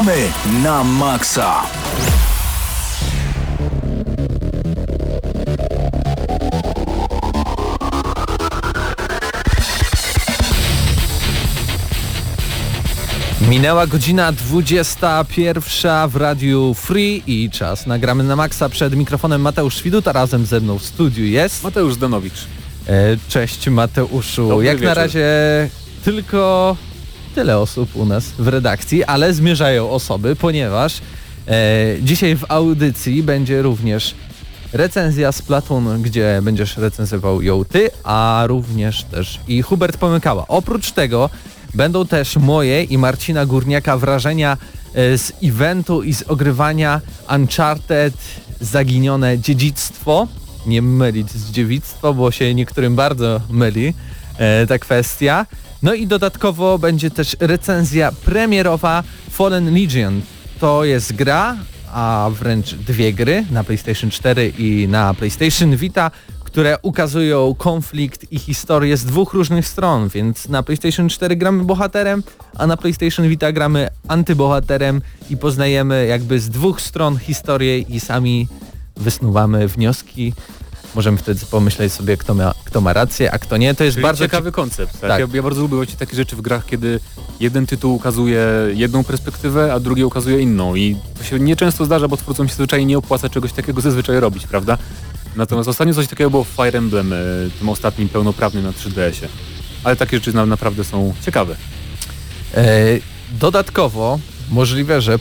Gramy na maksa! Minęła godzina 21 w Radiu Free i czas nagramy na maksa przed mikrofonem Mateusz Świduta, razem ze mną w studiu jest... Mateusz Zdanowicz. E, cześć Mateuszu. Dobry Jak na wieczór. razie tylko tyle osób u nas w redakcji, ale zmierzają osoby, ponieważ e, dzisiaj w audycji będzie również recenzja z Platun, gdzie będziesz recenzował ją ty, a również też i Hubert Pomykała. Oprócz tego będą też moje i Marcina Górniaka wrażenia e, z eventu i z ogrywania Uncharted Zaginione Dziedzictwo. Nie mylić z dziewictwo, bo się niektórym bardzo myli e, ta kwestia. No i dodatkowo będzie też recenzja premierowa Fallen Legion. To jest gra, a wręcz dwie gry na PlayStation 4 i na PlayStation Vita, które ukazują konflikt i historię z dwóch różnych stron, więc na PlayStation 4 gramy bohaterem, a na PlayStation Vita gramy antybohaterem i poznajemy jakby z dwóch stron historię i sami wysnuwamy wnioski. Możemy wtedy pomyśleć sobie, kto ma, kto ma rację, a kto nie. To jest Czyli bardzo ciekawy koncept. Tak? Tak. Ja, ja bardzo lubię właśnie takie rzeczy w grach, kiedy jeden tytuł ukazuje jedną perspektywę, a drugi ukazuje inną i to się nieczęsto zdarza, bo twórcom się zwyczajnie nie opłaca czegoś takiego zazwyczaj robić, prawda? Natomiast ostatnio coś takiego było w Fire Emblem, e, tym ostatnim pełnoprawnym na 3DS-ie. Ale takie rzeczy na, naprawdę są ciekawe. E, dodatkowo możliwe, że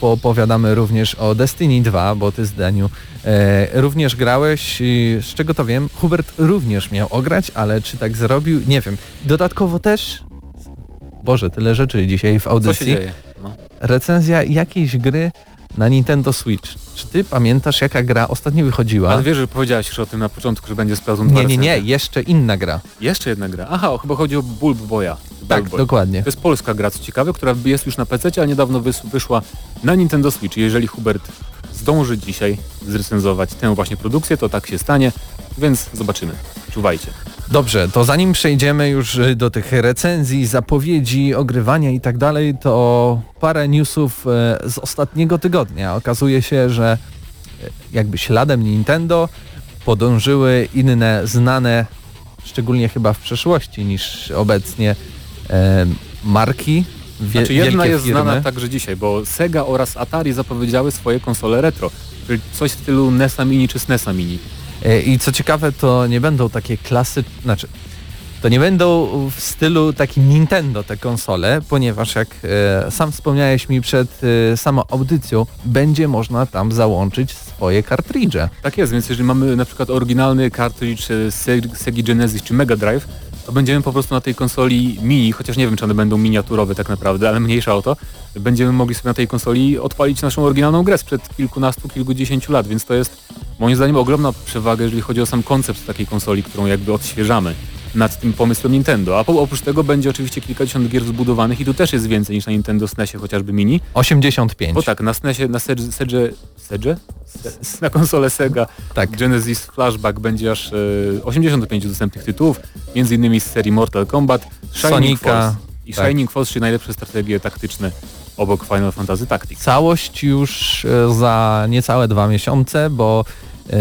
poopowiadamy również o Destiny 2, bo ty zdaniu e, również grałeś, i z czego to wiem, Hubert również miał ograć, ale czy tak zrobił, nie wiem. Dodatkowo też, Boże, tyle rzeczy dzisiaj w Co się audycji, dzieje? No. recenzja jakiejś gry na Nintendo Switch. Czy ty pamiętasz jaka gra ostatnio wychodziła? Ale wiesz, że powiedziałeś już o tym na początku, że będzie Splatoon 2 nie, nie, nie, jeszcze inna gra. Jeszcze jedna gra. Aha, o, chyba chodzi o Bulb Boya. Tak, Bulb Boy. dokładnie. To jest polska gra, co ciekawe, która jest już na PC, a niedawno wys- wyszła na Nintendo Switch. Jeżeli Hubert zdąży dzisiaj zrecenzować tę właśnie produkcję, to tak się stanie, więc zobaczymy. Czuwajcie. Dobrze, to zanim przejdziemy już y, do tych recenzji, zapowiedzi, ogrywania i tak dalej, to parę newsów e, z ostatniego tygodnia. Okazuje się, że e, jakby śladem Nintendo podążyły inne znane, szczególnie chyba w przeszłości niż obecnie, e, marki. Wie, Znaczy jedna jest firmy. znana także dzisiaj, bo Sega oraz Atari zapowiedziały swoje konsole retro, czyli coś w stylu NESa Mini czy SNESa Mini. E, I co ciekawe, to nie będą takie klasy, znaczy to nie będą w stylu takim Nintendo te konsole, ponieważ jak e, sam wspomniałeś mi przed e, samą audycją, będzie można tam załączyć swoje kartridże. Tak jest, więc jeżeli mamy na przykład oryginalny cartridge e, Seg- Segi Genesis czy Mega Drive, to będziemy po prostu na tej konsoli mini, chociaż nie wiem czy one będą miniaturowe tak naprawdę, ale mniejsza o to, będziemy mogli sobie na tej konsoli odpalić naszą oryginalną grę sprzed kilkunastu, kilkudziesięciu lat, więc to jest moim zdaniem ogromna przewaga, jeżeli chodzi o sam koncept takiej konsoli, którą jakby odświeżamy nad tym pomysłem Nintendo. A oprócz tego będzie oczywiście kilkadziesiąt gier zbudowanych i tu też jest więcej niż na Nintendo SNESie chociażby mini. 85. Bo tak, na SNESie, na Sedge, Sedge, Sedge? Se- na konsolę Sega Tak. Genesis Flashback będzie aż e, 85 dostępnych tytułów, między innymi z serii Mortal Kombat, Shining Sonika, Force i tak. Shining Force, czyli najlepsze strategie taktyczne obok Final Fantasy Tactics. Całość już e, za niecałe dwa miesiące, bo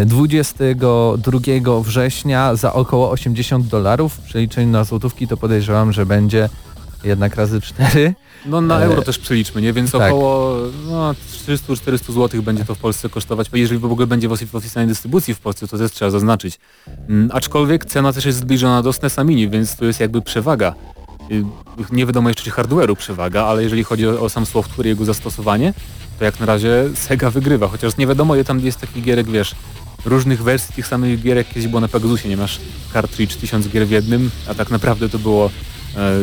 22 września za około 80 dolarów, przeliczeniu na złotówki to podejrzewam, że będzie jednak razy 4. No na E, euro też przeliczmy, nie? Więc tak. około no, 300-400 zł będzie to w Polsce kosztować, bo jeżeli w ogóle będzie w oficjalnej dystrybucji w Polsce, to też trzeba zaznaczyć. Mm, aczkolwiek cena też jest zbliżona do SNESa Mini, więc to jest jakby przewaga. Y, Nie wiadomo jeszcze czy hardware'u przewaga, ale jeżeli chodzi o, o sam software i jego zastosowanie, to jak na razie Sega wygrywa, chociaż nie wiadomo ile tam jest takich gierek, wiesz, różnych wersji tych samych gierek, kiedyś było na Pegasusie, nie masz cartridge tysiąc gier w jednym, a tak naprawdę to było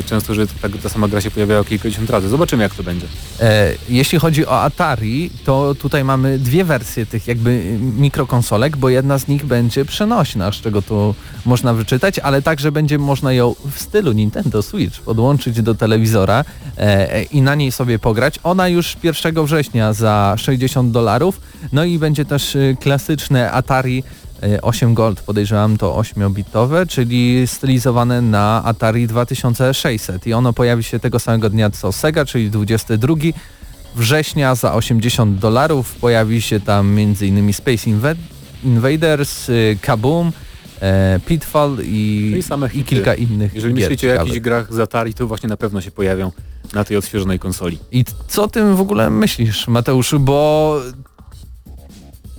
często, że ta, ta sama gra się pojawiała kilkadziesiąt razy. Zobaczymy jak to będzie. E, jeśli chodzi o Atari, to tutaj mamy dwie wersje tych jakby mikrokonsolek, bo jedna z nich będzie przenośna, z czego tu można wyczytać, ale także będzie można ją w stylu Nintendo Switch podłączyć do telewizora e, i na niej sobie pograć. Ona już 1 września za 60 dolarów, no i będzie też y, klasyczne Atari e, 8 Gold, podejrzewam to 8-bitowe, czyli stylizowane na Atari 2600 i ono pojawi się tego samego dnia co Sega, czyli 22 września za 80 dolarów pojawi się tam m.in. Space Inv Invaders, y, Kaboom, e, Pitfall i, No i kilka innych Jeżeli gier myślicie o jakichś grach z Atari, to właśnie na pewno się pojawią na tej odświeżonej konsoli. I co o tym w ogóle myślisz, Mateuszu? Bo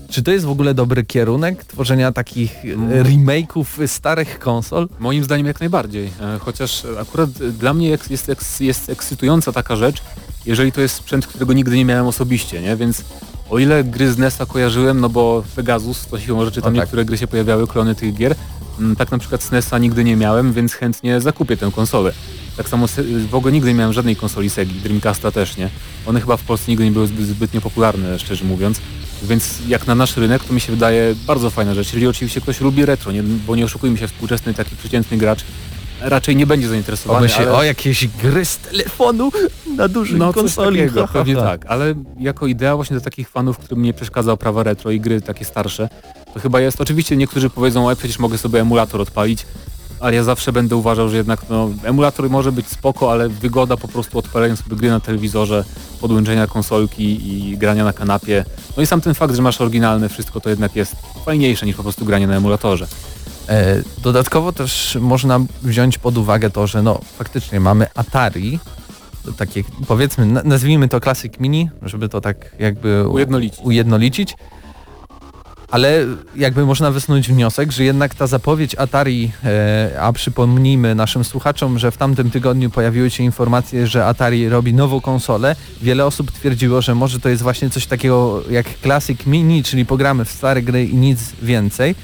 czy to jest w ogóle dobry kierunek tworzenia takich Mm. e, remake'ów starych konsol? Moim zdaniem jak najbardziej, e, chociaż akurat dla mnie jest, jest, jest ekscytująca taka rzecz, jeżeli to jest sprzęt, którego nigdy nie miałem osobiście, nie? Więc o ile gry z NES-a kojarzyłem, no bo Pegasus, to siłą rzeczy tam tak. niektóre gry się pojawiały, klony tych gier, mm, tak na przykład z NES-a nigdy nie miałem, więc chętnie zakupię tę konsolę. Tak samo w ogóle nigdy nie miałem żadnej konsoli Segi, Dreamcasta też nie. One chyba w Polsce nigdy nie były zbyt, zbytnio popularne, szczerze mówiąc. Więc jak na nasz rynek, to mi się wydaje bardzo fajna rzecz. Jeżeli oczywiście ktoś lubi retro, nie, bo nie oszukujmy się, współczesny taki przeciętny gracz raczej nie będzie zainteresowany. Pomyśl ale... o jakieś gry z telefonu na dużej No konsoli. takiego, ha, ha, pewnie tak, ale jako idea właśnie do takich fanów, którym nie przeszkadza oprawa retro i gry takie starsze, to chyba jest, oczywiście niektórzy powiedzą, a przecież mogę sobie emulator odpalić, ale ja zawsze będę uważał, że jednak no, emulator może być spoko, ale wygoda po prostu odpalenia sobie gry na telewizorze, podłączenia konsolki i grania na kanapie, no i sam ten fakt, że masz oryginalne wszystko, to jednak jest fajniejsze niż po prostu granie na emulatorze. E, Dodatkowo też można wziąć pod uwagę to, że no faktycznie mamy Atari, takie powiedzmy, na- nazwijmy to Classic Mini, żeby to tak jakby Ujednolicić. ujednolicić. Ale jakby można wysnuć wniosek, że jednak ta zapowiedź Atari, e, a przypomnijmy naszym słuchaczom, że w tamtym tygodniu pojawiły się informacje, że Atari robi nową konsolę. Wiele osób twierdziło, że może to jest właśnie coś takiego jak Classic Mini, czyli pogramy w stare gry i nic więcej.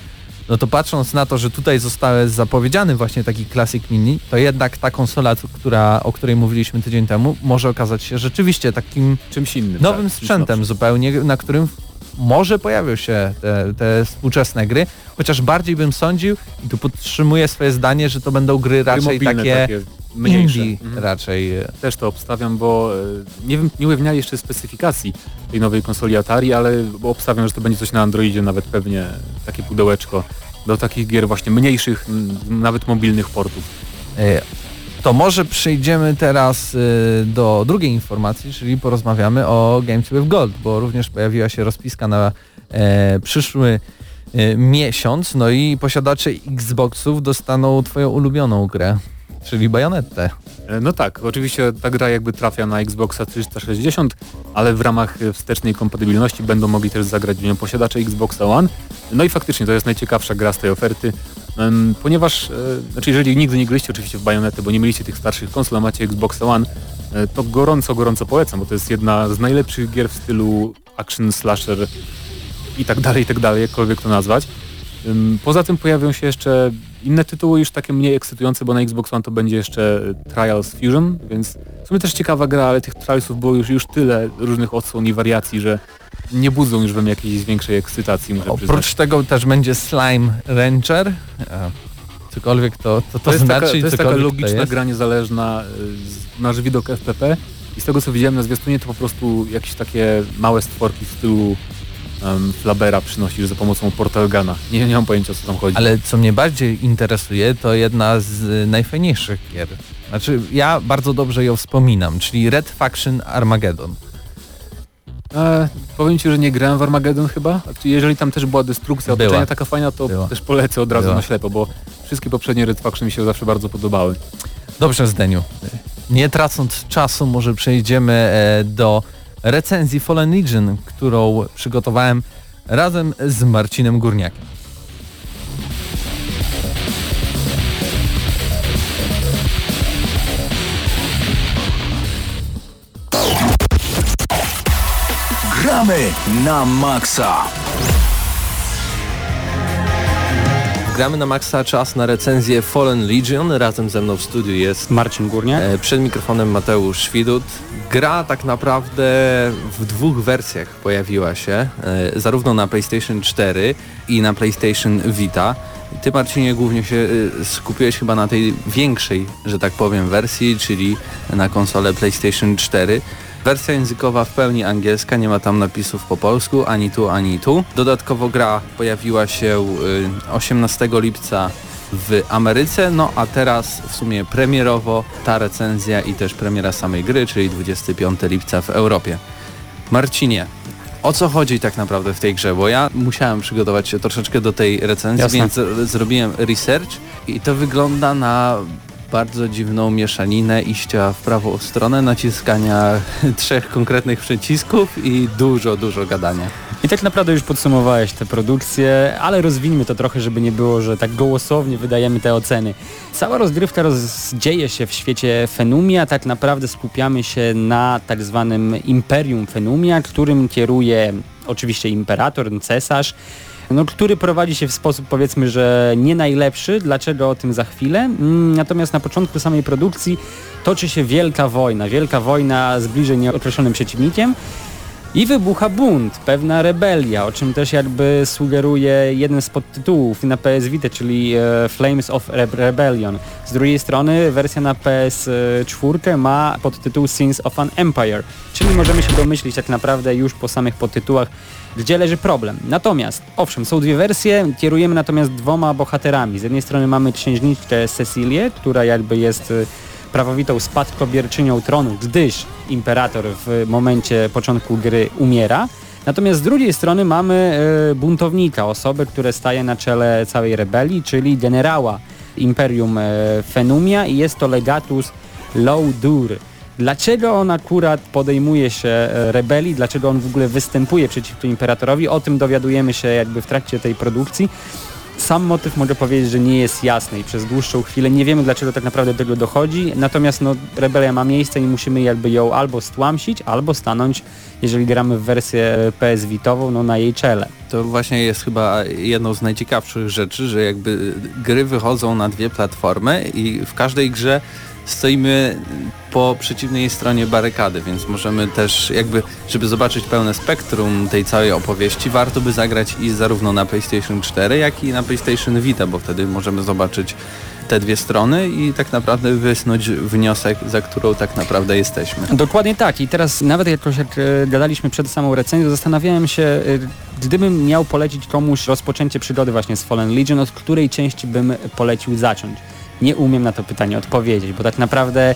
No to patrząc na to, że tutaj zostały zapowiedziany właśnie taki Classic Mini, to jednak ta konsola, która, o której mówiliśmy tydzień temu, może okazać się rzeczywiście takim Czymś innym. nowym tak, sprzętem zupełnie, na którym może pojawią się te, te współczesne gry, chociaż bardziej bym sądził i tu podtrzymuję swoje zdanie, że to będą gry Gry raczej mobilne takie, mniejsze. indie Mhm. raczej. e, Też to obstawiam, bo e, nie, wiem, nie ujawniali jeszcze specyfikacji tej nowej konsoli Atari, ale obstawiam, że to będzie coś na Androidzie, nawet pewnie takie pudełeczko do takich gier właśnie mniejszych, nawet mobilnych portów. To może przejdziemy teraz e, do drugiej informacji, czyli porozmawiamy o Games with Gold, bo również pojawiła się rozpiska na e, przyszły e, miesiąc, no i posiadacze Xboxów dostaną twoją ulubioną grę, czyli Bayonettę. E, No tak, oczywiście ta gra jakby trafia na Xboxa 360, ale w ramach e, wstecznej kompatybilności będą mogli też zagrać w nią posiadacze Xboxa One. No i faktycznie to jest najciekawsza gra z tej oferty, ponieważ, e, znaczy jeżeli nigdy nie graliście oczywiście w Bayonety, bo nie mieliście tych starszych konsol, a macie Xboxa One, to gorąco, gorąco polecam, bo to jest jedna z najlepszych gier w stylu action slasher i tak dalej, i tak dalej, jakkolwiek to nazwać. Poza tym pojawią się jeszcze inne tytuły już takie mniej ekscytujące, bo na Xbox One to będzie jeszcze Trials Fusion, więc w sumie też ciekawa gra, ale tych Trialsów było już, już tyle różnych odsłon i wariacji, że nie budzą już we mnie jakiejś większej ekscytacji, muszę przyznać. Oprócz tego też będzie Slime Rancher. E, Cokolwiek to, to, to, To jest znaczy taka, to jest taka logiczna jest. gra niezależna, y, nasz widok FPP i z tego co widziałem na zwiastunie to po prostu jakieś takie małe stworki w stylu um, Flabera przynosisz za pomocą Portalgana. Nie, nie mam pojęcia o co tam chodzi. Ale co mnie bardziej interesuje, to jedna z y, najfajniejszych gier. Znaczy, ja bardzo dobrze ją wspominam, czyli Red Faction Armageddon. E, powiem Ci, że nie grałem w Armageddon chyba. Znaczy, Jeżeli tam też była destrukcja Była. otoczenia taka fajna, to Była. też polecę od razu Była. na ślepo, bo wszystkie poprzednie Red Faction mi się zawsze bardzo podobały. Dobrze, Zdeniu. Nie tracąc czasu, może przejdziemy e, do recenzji Fallen Legion, którą przygotowałem razem z Marcinem Górniakiem. Gramy na maksa. Gramy na maksa czas na recenzję Fallen Legion. Razem ze mną w studiu jest Marcin Górniak. e, przed mikrofonem Mateusz Widut. Gra tak naprawdę w dwóch wersjach pojawiła się, e, zarówno na PlayStation 4 i na PlayStation Vita. Ty Marcinie głównie się e, skupiłeś chyba na tej większej, że tak powiem, wersji, czyli na konsolę PlayStation 4. Wersja językowa w pełni angielska, nie ma tam napisów po polsku, ani tu, ani tu. Dodatkowo gra pojawiła się y, 18 lipca w Ameryce, no a teraz w sumie premierowo ta recenzja i też premiera samej gry, czyli 25 lipca w Europie. Marcinie, o co chodzi tak naprawdę w tej grze? Bo ja musiałem przygotować się troszeczkę do tej recenzji, Jasne. więc zrobiłem research i to wygląda na bardzo dziwną mieszaninę iścia w prawą stronę, naciskania trzech konkretnych przycisków i dużo, dużo gadania. I tak naprawdę już podsumowałeś tę produkcję, ale rozwijmy to trochę, żeby nie było, że tak gołosownie wydajemy te oceny. Cała rozgrywka roz... dzieje się w świecie Fenumia, tak naprawdę skupiamy się na tak zwanym Imperium Fenumia, którym kieruje oczywiście imperator, cesarz, no, który prowadzi się w sposób powiedzmy, że nie najlepszy, dlaczego o tym za chwilę. Mm, Natomiast na początku samej produkcji toczy się wielka wojna, wielka wojna z bliżej nieokreślonym przeciwnikiem. I wybucha bunt, pewna rebelia, o czym też jakby sugeruje jeden z podtytułów na PS Vita, czyli e, Flames of Re- Rebellion. Z drugiej strony wersja na PS4 ma podtytuł Sins of an Empire, czyli możemy się domyślić tak naprawdę już po samych podtytułach, gdzie leży problem. Natomiast, owszem, są dwie wersje, kierujemy natomiast dwoma bohaterami. Z jednej strony mamy księżniczkę Cecilię, która jakby jest e, prawowitą spadkobierczynią tronu, gdyż imperator w momencie początku gry umiera. Natomiast z drugiej strony mamy e, buntownika, osobę, która staje na czele całej rebelii, czyli generała Imperium e, Fenumia i jest to legatus Low-Dur. Dlaczego on akurat podejmuje się e, rebelii, dlaczego on w ogóle występuje przeciwko imperatorowi, o tym dowiadujemy się jakby w trakcie tej produkcji. Sam motyw mogę powiedzieć, że nie jest jasny i przez dłuższą chwilę nie wiemy dlaczego tak naprawdę tego dochodzi, natomiast no, rebelia ma miejsce i musimy jakby ją albo stłamsić, albo stanąć, jeżeli gramy w wersję PS Vitową, no na jej czele. To właśnie jest chyba jedną z najciekawszych rzeczy, że jakby gry wychodzą na dwie platformy i w każdej grze stoimy po przeciwnej stronie barykady, więc możemy też jakby, żeby zobaczyć pełne spektrum tej całej opowieści, warto by zagrać i zarówno na PlayStation 4, jak i na PlayStation Vita, bo wtedy możemy zobaczyć te dwie strony i tak naprawdę wysnuć wniosek, za którą tak naprawdę jesteśmy. Dokładnie tak i teraz nawet jak e, gadaliśmy przed samą recenzją, zastanawiałem się, e, gdybym miał polecić komuś rozpoczęcie przygody właśnie z Fallen Legion, od której części bym polecił zacząć. Nie umiem na to pytanie odpowiedzieć, bo tak naprawdę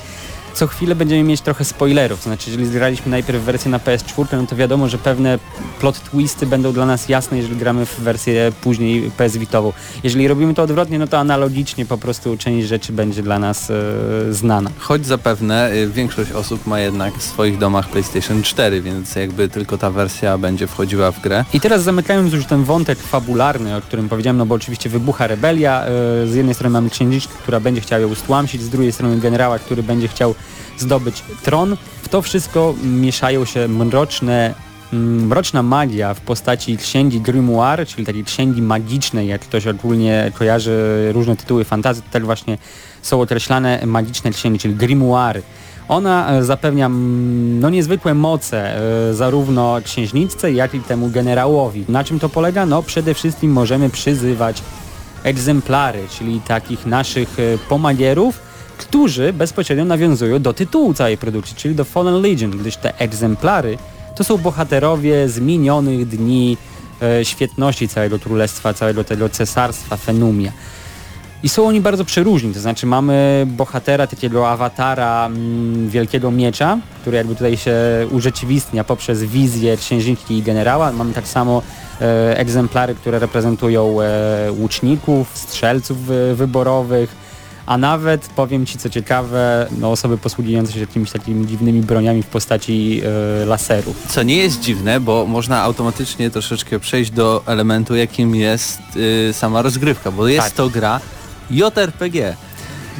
co chwilę będziemy mieć trochę spoilerów, to znaczy jeżeli zgraliśmy najpierw wersję na PS4, no to wiadomo, że pewne plot twisty będą dla nas jasne, jeżeli gramy w wersję później PS Vitową. Jeżeli robimy to odwrotnie, no to analogicznie po prostu część rzeczy będzie dla nas e, znana. Choć zapewne y, większość osób ma jednak w swoich domach PlayStation 4, więc jakby tylko ta wersja będzie wchodziła w grę. I teraz zamykając już ten wątek fabularny, o którym powiedziałem, no bo oczywiście wybucha rebelia, e, z jednej strony mamy księżniczkę, która będzie chciała ją stłamsić, z drugiej strony generała, który będzie chciał zdobyć tron. W to wszystko mieszają się mroczne mm, mroczna magia w postaci księgi Grimoire, czyli takiej księgi magicznej, jak ktoś ogólnie kojarzy różne tytuły fantazji, to właśnie są określane magiczne księgi, czyli Grimoire. Ona e, zapewnia mm, no, niezwykłe moce e, zarówno księżniczce, jak i temu generałowi. Na czym to polega? No przede wszystkim możemy przyzywać egzemplary, czyli takich naszych e, pomagierów, którzy bezpośrednio nawiązują do tytułu całej produkcji, czyli do Fallen Legion, gdyż te egzemplary to są bohaterowie z minionych dni e, świetności całego królestwa, całego tego cesarstwa Fenumia. I są oni bardzo przeróżni, to znaczy mamy bohatera takiego awatara mm, wielkiego miecza, który jakby tutaj się urzeczywistnia poprzez wizję księżniczki i generała. Mamy tak samo e, egzemplary, które reprezentują e, łuczników, strzelców e, wyborowych, a nawet powiem Ci co ciekawe, no, osoby posługujące się jakimiś takimi dziwnymi broniami w postaci laserów. Co nie jest dziwne, bo można automatycznie troszeczkę przejść do elementu, jakim jest y, sama rozgrywka, bo jest Tak. to gra JRPG.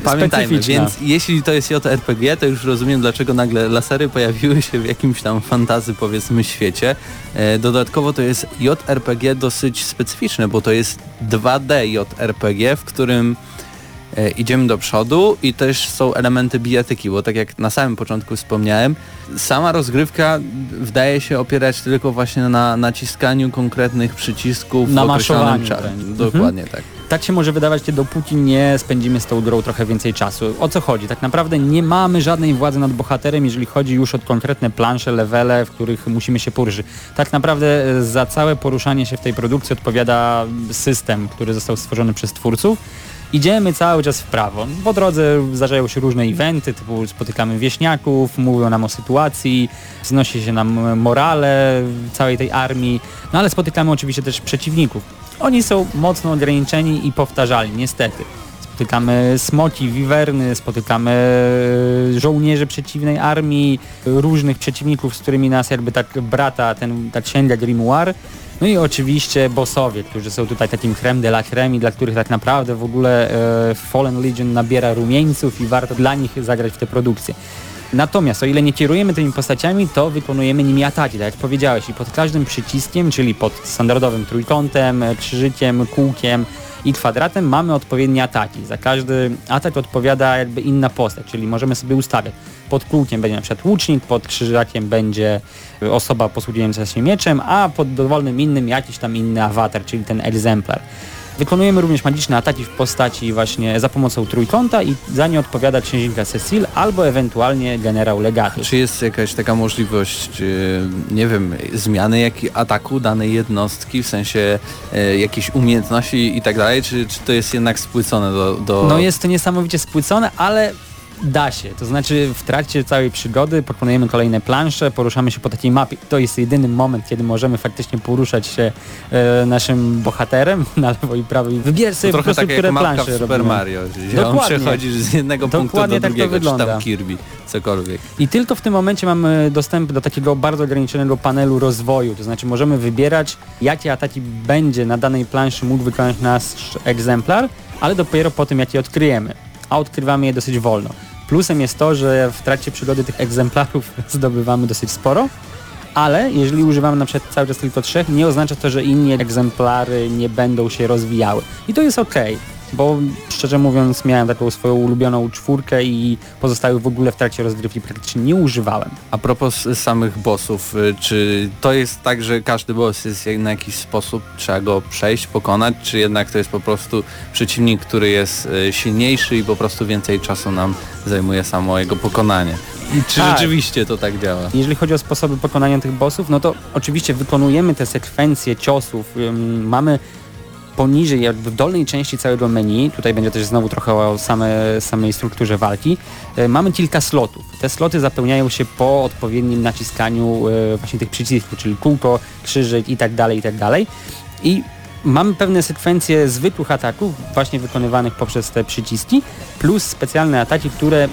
Pamiętajmy, więc jeśli to jest JRPG, to już rozumiem, dlaczego nagle lasery pojawiły się w jakimś tam fantazy, powiedzmy, świecie. E, dodatkowo to jest JRPG dosyć specyficzne, bo to jest 2D JRPG, w którym idziemy do przodu i też są elementy bijatyki, bo tak jak na samym początku wspomniałem, sama rozgrywka wydaje się opierać tylko właśnie na naciskaniu konkretnych przycisków Na w określonym czasie. wręcz. Dokładnie tak. Tak się może wydawać, dopóki nie spędzimy z tą grą trochę więcej czasu. O co chodzi? Tak naprawdę nie mamy żadnej władzy nad bohaterem, jeżeli chodzi już o konkretne plansze, levele, w których musimy się poruszyć. Tak naprawdę e, za całe poruszanie się w tej produkcji odpowiada system, który został stworzony przez twórców. Idziemy cały czas w prawo. Po drodze zdarzają się różne eventy, typu spotykamy wieśniaków, mówią nam o sytuacji, znosi się nam morale całej tej armii, no ale spotykamy oczywiście też przeciwników. Oni są mocno ograniczeni i powtarzalni, niestety. Spotykamy smoki, wiwerny, spotykamy żołnierzy przeciwnej armii, różnych przeciwników, z którymi nas jakby tak brata ten, ta księga Grimoire. No i oczywiście bossowie, którzy są tutaj takim creme de la creme i dla których tak naprawdę w ogóle e, Fallen Legion nabiera rumieńców i warto dla nich zagrać w tę produkcję. Natomiast o ile nie kierujemy tymi postaciami, to wykonujemy nimi ataki, tak jak powiedziałeś, i pod każdym przyciskiem, czyli pod standardowym trójkątem, krzyżykiem, kółkiem i kwadratem mamy odpowiednie ataki. Za każdy atak odpowiada jakby inna postać, czyli możemy sobie ustawiać. Pod kółkiem będzie na przykład łucznik, pod krzyżakiem będzie osoba posługująca się mieczem, a pod dowolnym innym jakiś tam inny awatar, czyli ten egzemplar. Wykonujemy również magiczne ataki w postaci właśnie za pomocą trójkąta i za nie odpowiada księżniczka Cecil albo ewentualnie generał Legatus. Czy jest jakaś taka możliwość, nie wiem, zmiany jak ataku danej jednostki, w sensie e, jakiejś umiejętności i tak dalej, czy, czy to jest jednak spłycone do, do... No jest to niesamowicie spłycone, ale Da się, to znaczy w trakcie całej przygody pokonujemy kolejne plansze, poruszamy się po takiej mapie. To jest jedyny moment, kiedy możemy faktycznie poruszać się e, naszym bohaterem na lewo i prawo i wybierać sobie to po prostu, takie które jak plansze w Super robimy. Mario, gdzie Dokładnie. on przechodzi z jednego punktu Dokładnie do tak to drugiego, czy wygląda. tam Kirby, cokolwiek. I tylko w tym momencie mamy dostęp do takiego bardzo ograniczonego panelu rozwoju, to znaczy możemy wybierać, jakie ataki będzie na danej planszy mógł wykonać nasz egzemplar, ale dopiero po tym, jak je odkryjemy. A odkrywamy je dosyć wolno. Plusem jest to, że w trakcie przygody tych egzemplarów zdobywamy dosyć sporo, ale jeżeli używamy na przykład cały czas tylko trzech, nie oznacza to, że inni egzemplary nie będą się rozwijały. I to jest ok, bo szczerze mówiąc miałem taką swoją ulubioną czwórkę i pozostałych w ogóle w trakcie rozgrywki praktycznie nie używałem. A propos samych bossów, y, czy to jest tak, że każdy boss jest na jakiś sposób, trzeba go przejść, pokonać, czy jednak to jest po prostu przeciwnik, który jest y, silniejszy i po prostu więcej czasu nam zajmuje samo jego pokonanie? I czy Tak. rzeczywiście to tak działa? Jeżeli chodzi o sposoby pokonania tych bossów, no to oczywiście wykonujemy te sekwencje ciosów, mamy poniżej, jakby w dolnej części całego menu, tutaj będzie też znowu trochę o same, samej strukturze walki, y, mamy kilka slotów. Te sloty zapełniają się po odpowiednim naciskaniu y, właśnie tych przycisków, czyli kółko, krzyżyk i tak dalej, i tak dalej. I mamy pewne sekwencje zwykłych ataków, właśnie wykonywanych poprzez te przyciski, plus specjalne ataki, które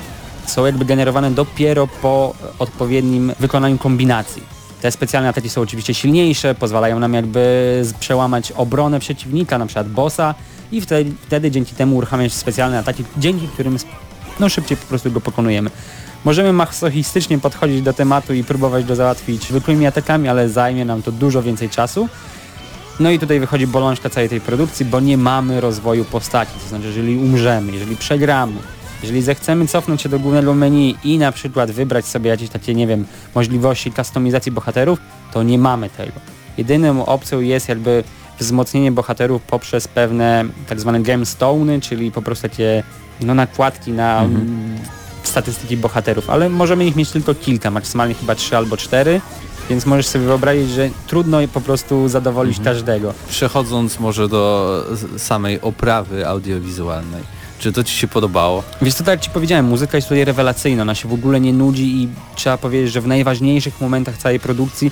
są jakby generowane dopiero po odpowiednim wykonaniu kombinacji. Te specjalne ataki są oczywiście silniejsze, pozwalają nam jakby przełamać obronę przeciwnika, na przykład bossa i wtedy, wtedy dzięki temu uruchamiać specjalne ataki, dzięki którym no, szybciej po prostu go pokonujemy. Możemy masochistycznie podchodzić do tematu i próbować go załatwić zwykłymi atakami, ale zajmie nam to dużo więcej czasu. No i tutaj wychodzi bolączka całej tej produkcji, bo nie mamy rozwoju postaci. To znaczy, jeżeli umrzemy, jeżeli przegramy, jeżeli zechcemy cofnąć się do głównego menu i na przykład wybrać sobie jakieś takie, nie wiem, możliwości kustomizacji bohaterów, to nie mamy tego. Jedyną opcją jest jakby wzmocnienie bohaterów poprzez pewne tak zwane gemstone'y, czyli po prostu takie no, nakładki na mm, statystyki bohaterów, ale możemy ich mieć tylko kilka, maksymalnie chyba trzy albo cztery, więc możesz sobie wyobrazić, że trudno po prostu zadowolić każdego. Przechodząc może do samej oprawy audiowizualnej, czy to Ci się podobało? Wiesz co, tak jak Ci powiedziałem, muzyka jest tutaj rewelacyjna, ona się w ogóle nie nudzi i trzeba powiedzieć, że w najważniejszych momentach całej produkcji,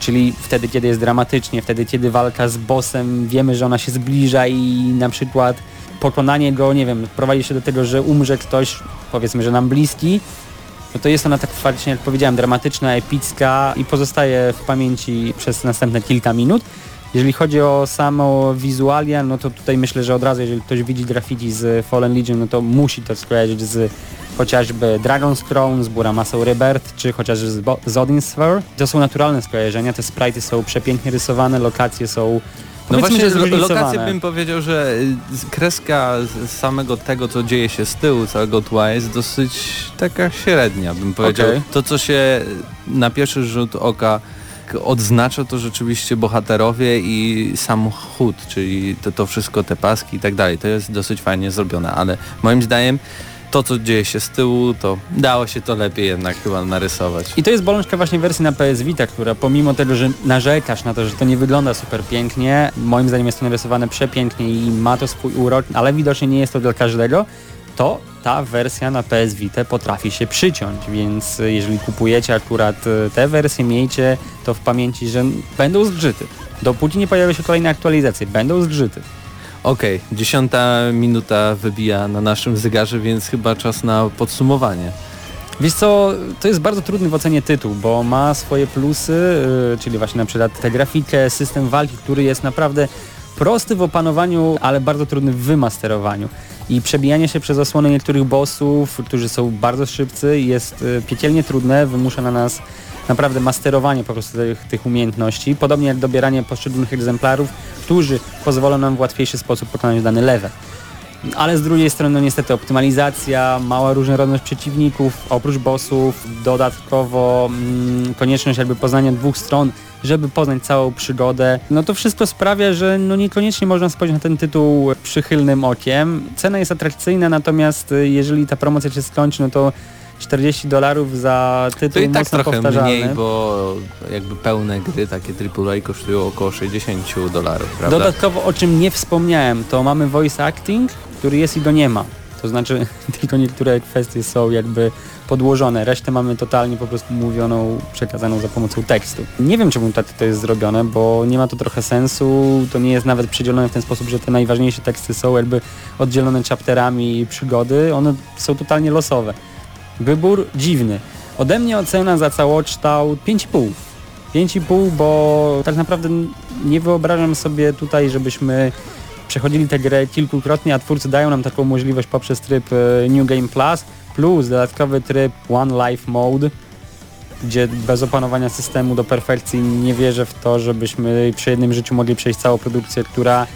czyli wtedy, kiedy jest dramatycznie, wtedy, kiedy walka z bossem, wiemy, że ona się zbliża i na przykład pokonanie go, nie wiem, prowadzi się do tego, że umrze ktoś, powiedzmy, że nam bliski, no to jest ona tak faktycznie, jak powiedziałem, dramatyczna, epicka i pozostaje w pamięci przez następne kilka minut. Jeżeli chodzi o samo wizualia, no to tutaj myślę, że od razu, jeżeli ktoś widzi graffiti z Fallen Legion, no to musi to skojarzyć z chociażby Dragon's Crown, z Buramasą Rebirth, czy chociażby z, Bo- z Sphere. To są naturalne skojarzenia, te sprite'y są przepięknie rysowane, lokacje są No właśnie lokacje bym powiedział, że y, kreska z samego tego, co dzieje się z tyłu całego tła jest dosyć taka średnia, bym powiedział. Okej. To, co się na pierwszy rzut oka odznacza, to rzeczywiście bohaterowie i samochód, czyli to, to wszystko, te paski i tak dalej. To jest dosyć fajnie zrobione, ale moim zdaniem to, co dzieje się z tyłu, to dało się to lepiej jednak chyba narysować. I to jest bolączka właśnie wersji na PS Vita, która pomimo tego, że narzekasz na to, że to nie wygląda super pięknie, moim zdaniem jest to narysowane przepięknie i ma to swój urok, ale widocznie nie jest to dla każdego, to ta wersja na PS Vita potrafi się przyciąć, więc jeżeli kupujecie akurat y, tę wersję, miejcie to w pamięci, że będą zgrzyty. Dopóki nie pojawią się kolejne aktualizacje, będą zgrzyty. Okej, dziesiąta minuta wybija na naszym zegarze, więc chyba czas na podsumowanie. Wiesz co, to jest bardzo trudny w ocenie tytuł, bo ma swoje plusy, yy, czyli właśnie na przykład tę grafikę, system walki, który jest naprawdę prosty w opanowaniu, ale bardzo trudny w wymasterowaniu. I przebijanie się przez osłony niektórych bossów, którzy są bardzo szybcy, jest yy, piekielnie trudne, wymusza na nas naprawdę masterowanie po prostu tych, tych umiejętności, podobnie jak dobieranie poszczególnych egzemplarów, którzy pozwolą nam w łatwiejszy sposób pokonać dany level. Ale z drugiej strony no niestety optymalizacja, mała różnorodność przeciwników, oprócz bossów, dodatkowo mm, konieczność jakby poznania dwóch stron, żeby poznać całą przygodę. No to wszystko sprawia, że no niekoniecznie można spojrzeć na ten tytuł przychylnym okiem. Cena jest atrakcyjna, natomiast y, jeżeli ta promocja się skończy, no to 40 dolarów za To tytuł i tak trochę powtarzalny. mniej, bo jakby pełne gry, takie AAA kosztują około 60 dolarów, prawda? Dodatkowo o czym nie wspomniałem, to mamy voice acting, który jest i go nie ma. To znaczy tylko niektóre kwestie są jakby podłożone, resztę mamy totalnie po prostu mówioną, przekazaną za pomocą tekstu. Nie wiem czemu tak to jest zrobione, bo nie ma to trochę sensu, to nie jest nawet przydzielone w ten sposób, że te najważniejsze teksty są jakby oddzielone chapterami i przygody, one są totalnie losowe. Wybór dziwny. Ode mnie ocena za całokształt 5,5. 5,5, bo tak naprawdę nie wyobrażam sobie tutaj, żebyśmy przechodzili tę grę kilkukrotnie, a twórcy dają nam taką możliwość poprzez tryb e, New Game Plus plus dodatkowy tryb One Life Mode, gdzie bez opanowania systemu do perfekcji nie wierzę w to, żebyśmy przy jednym życiu mogli przejść całą produkcję, która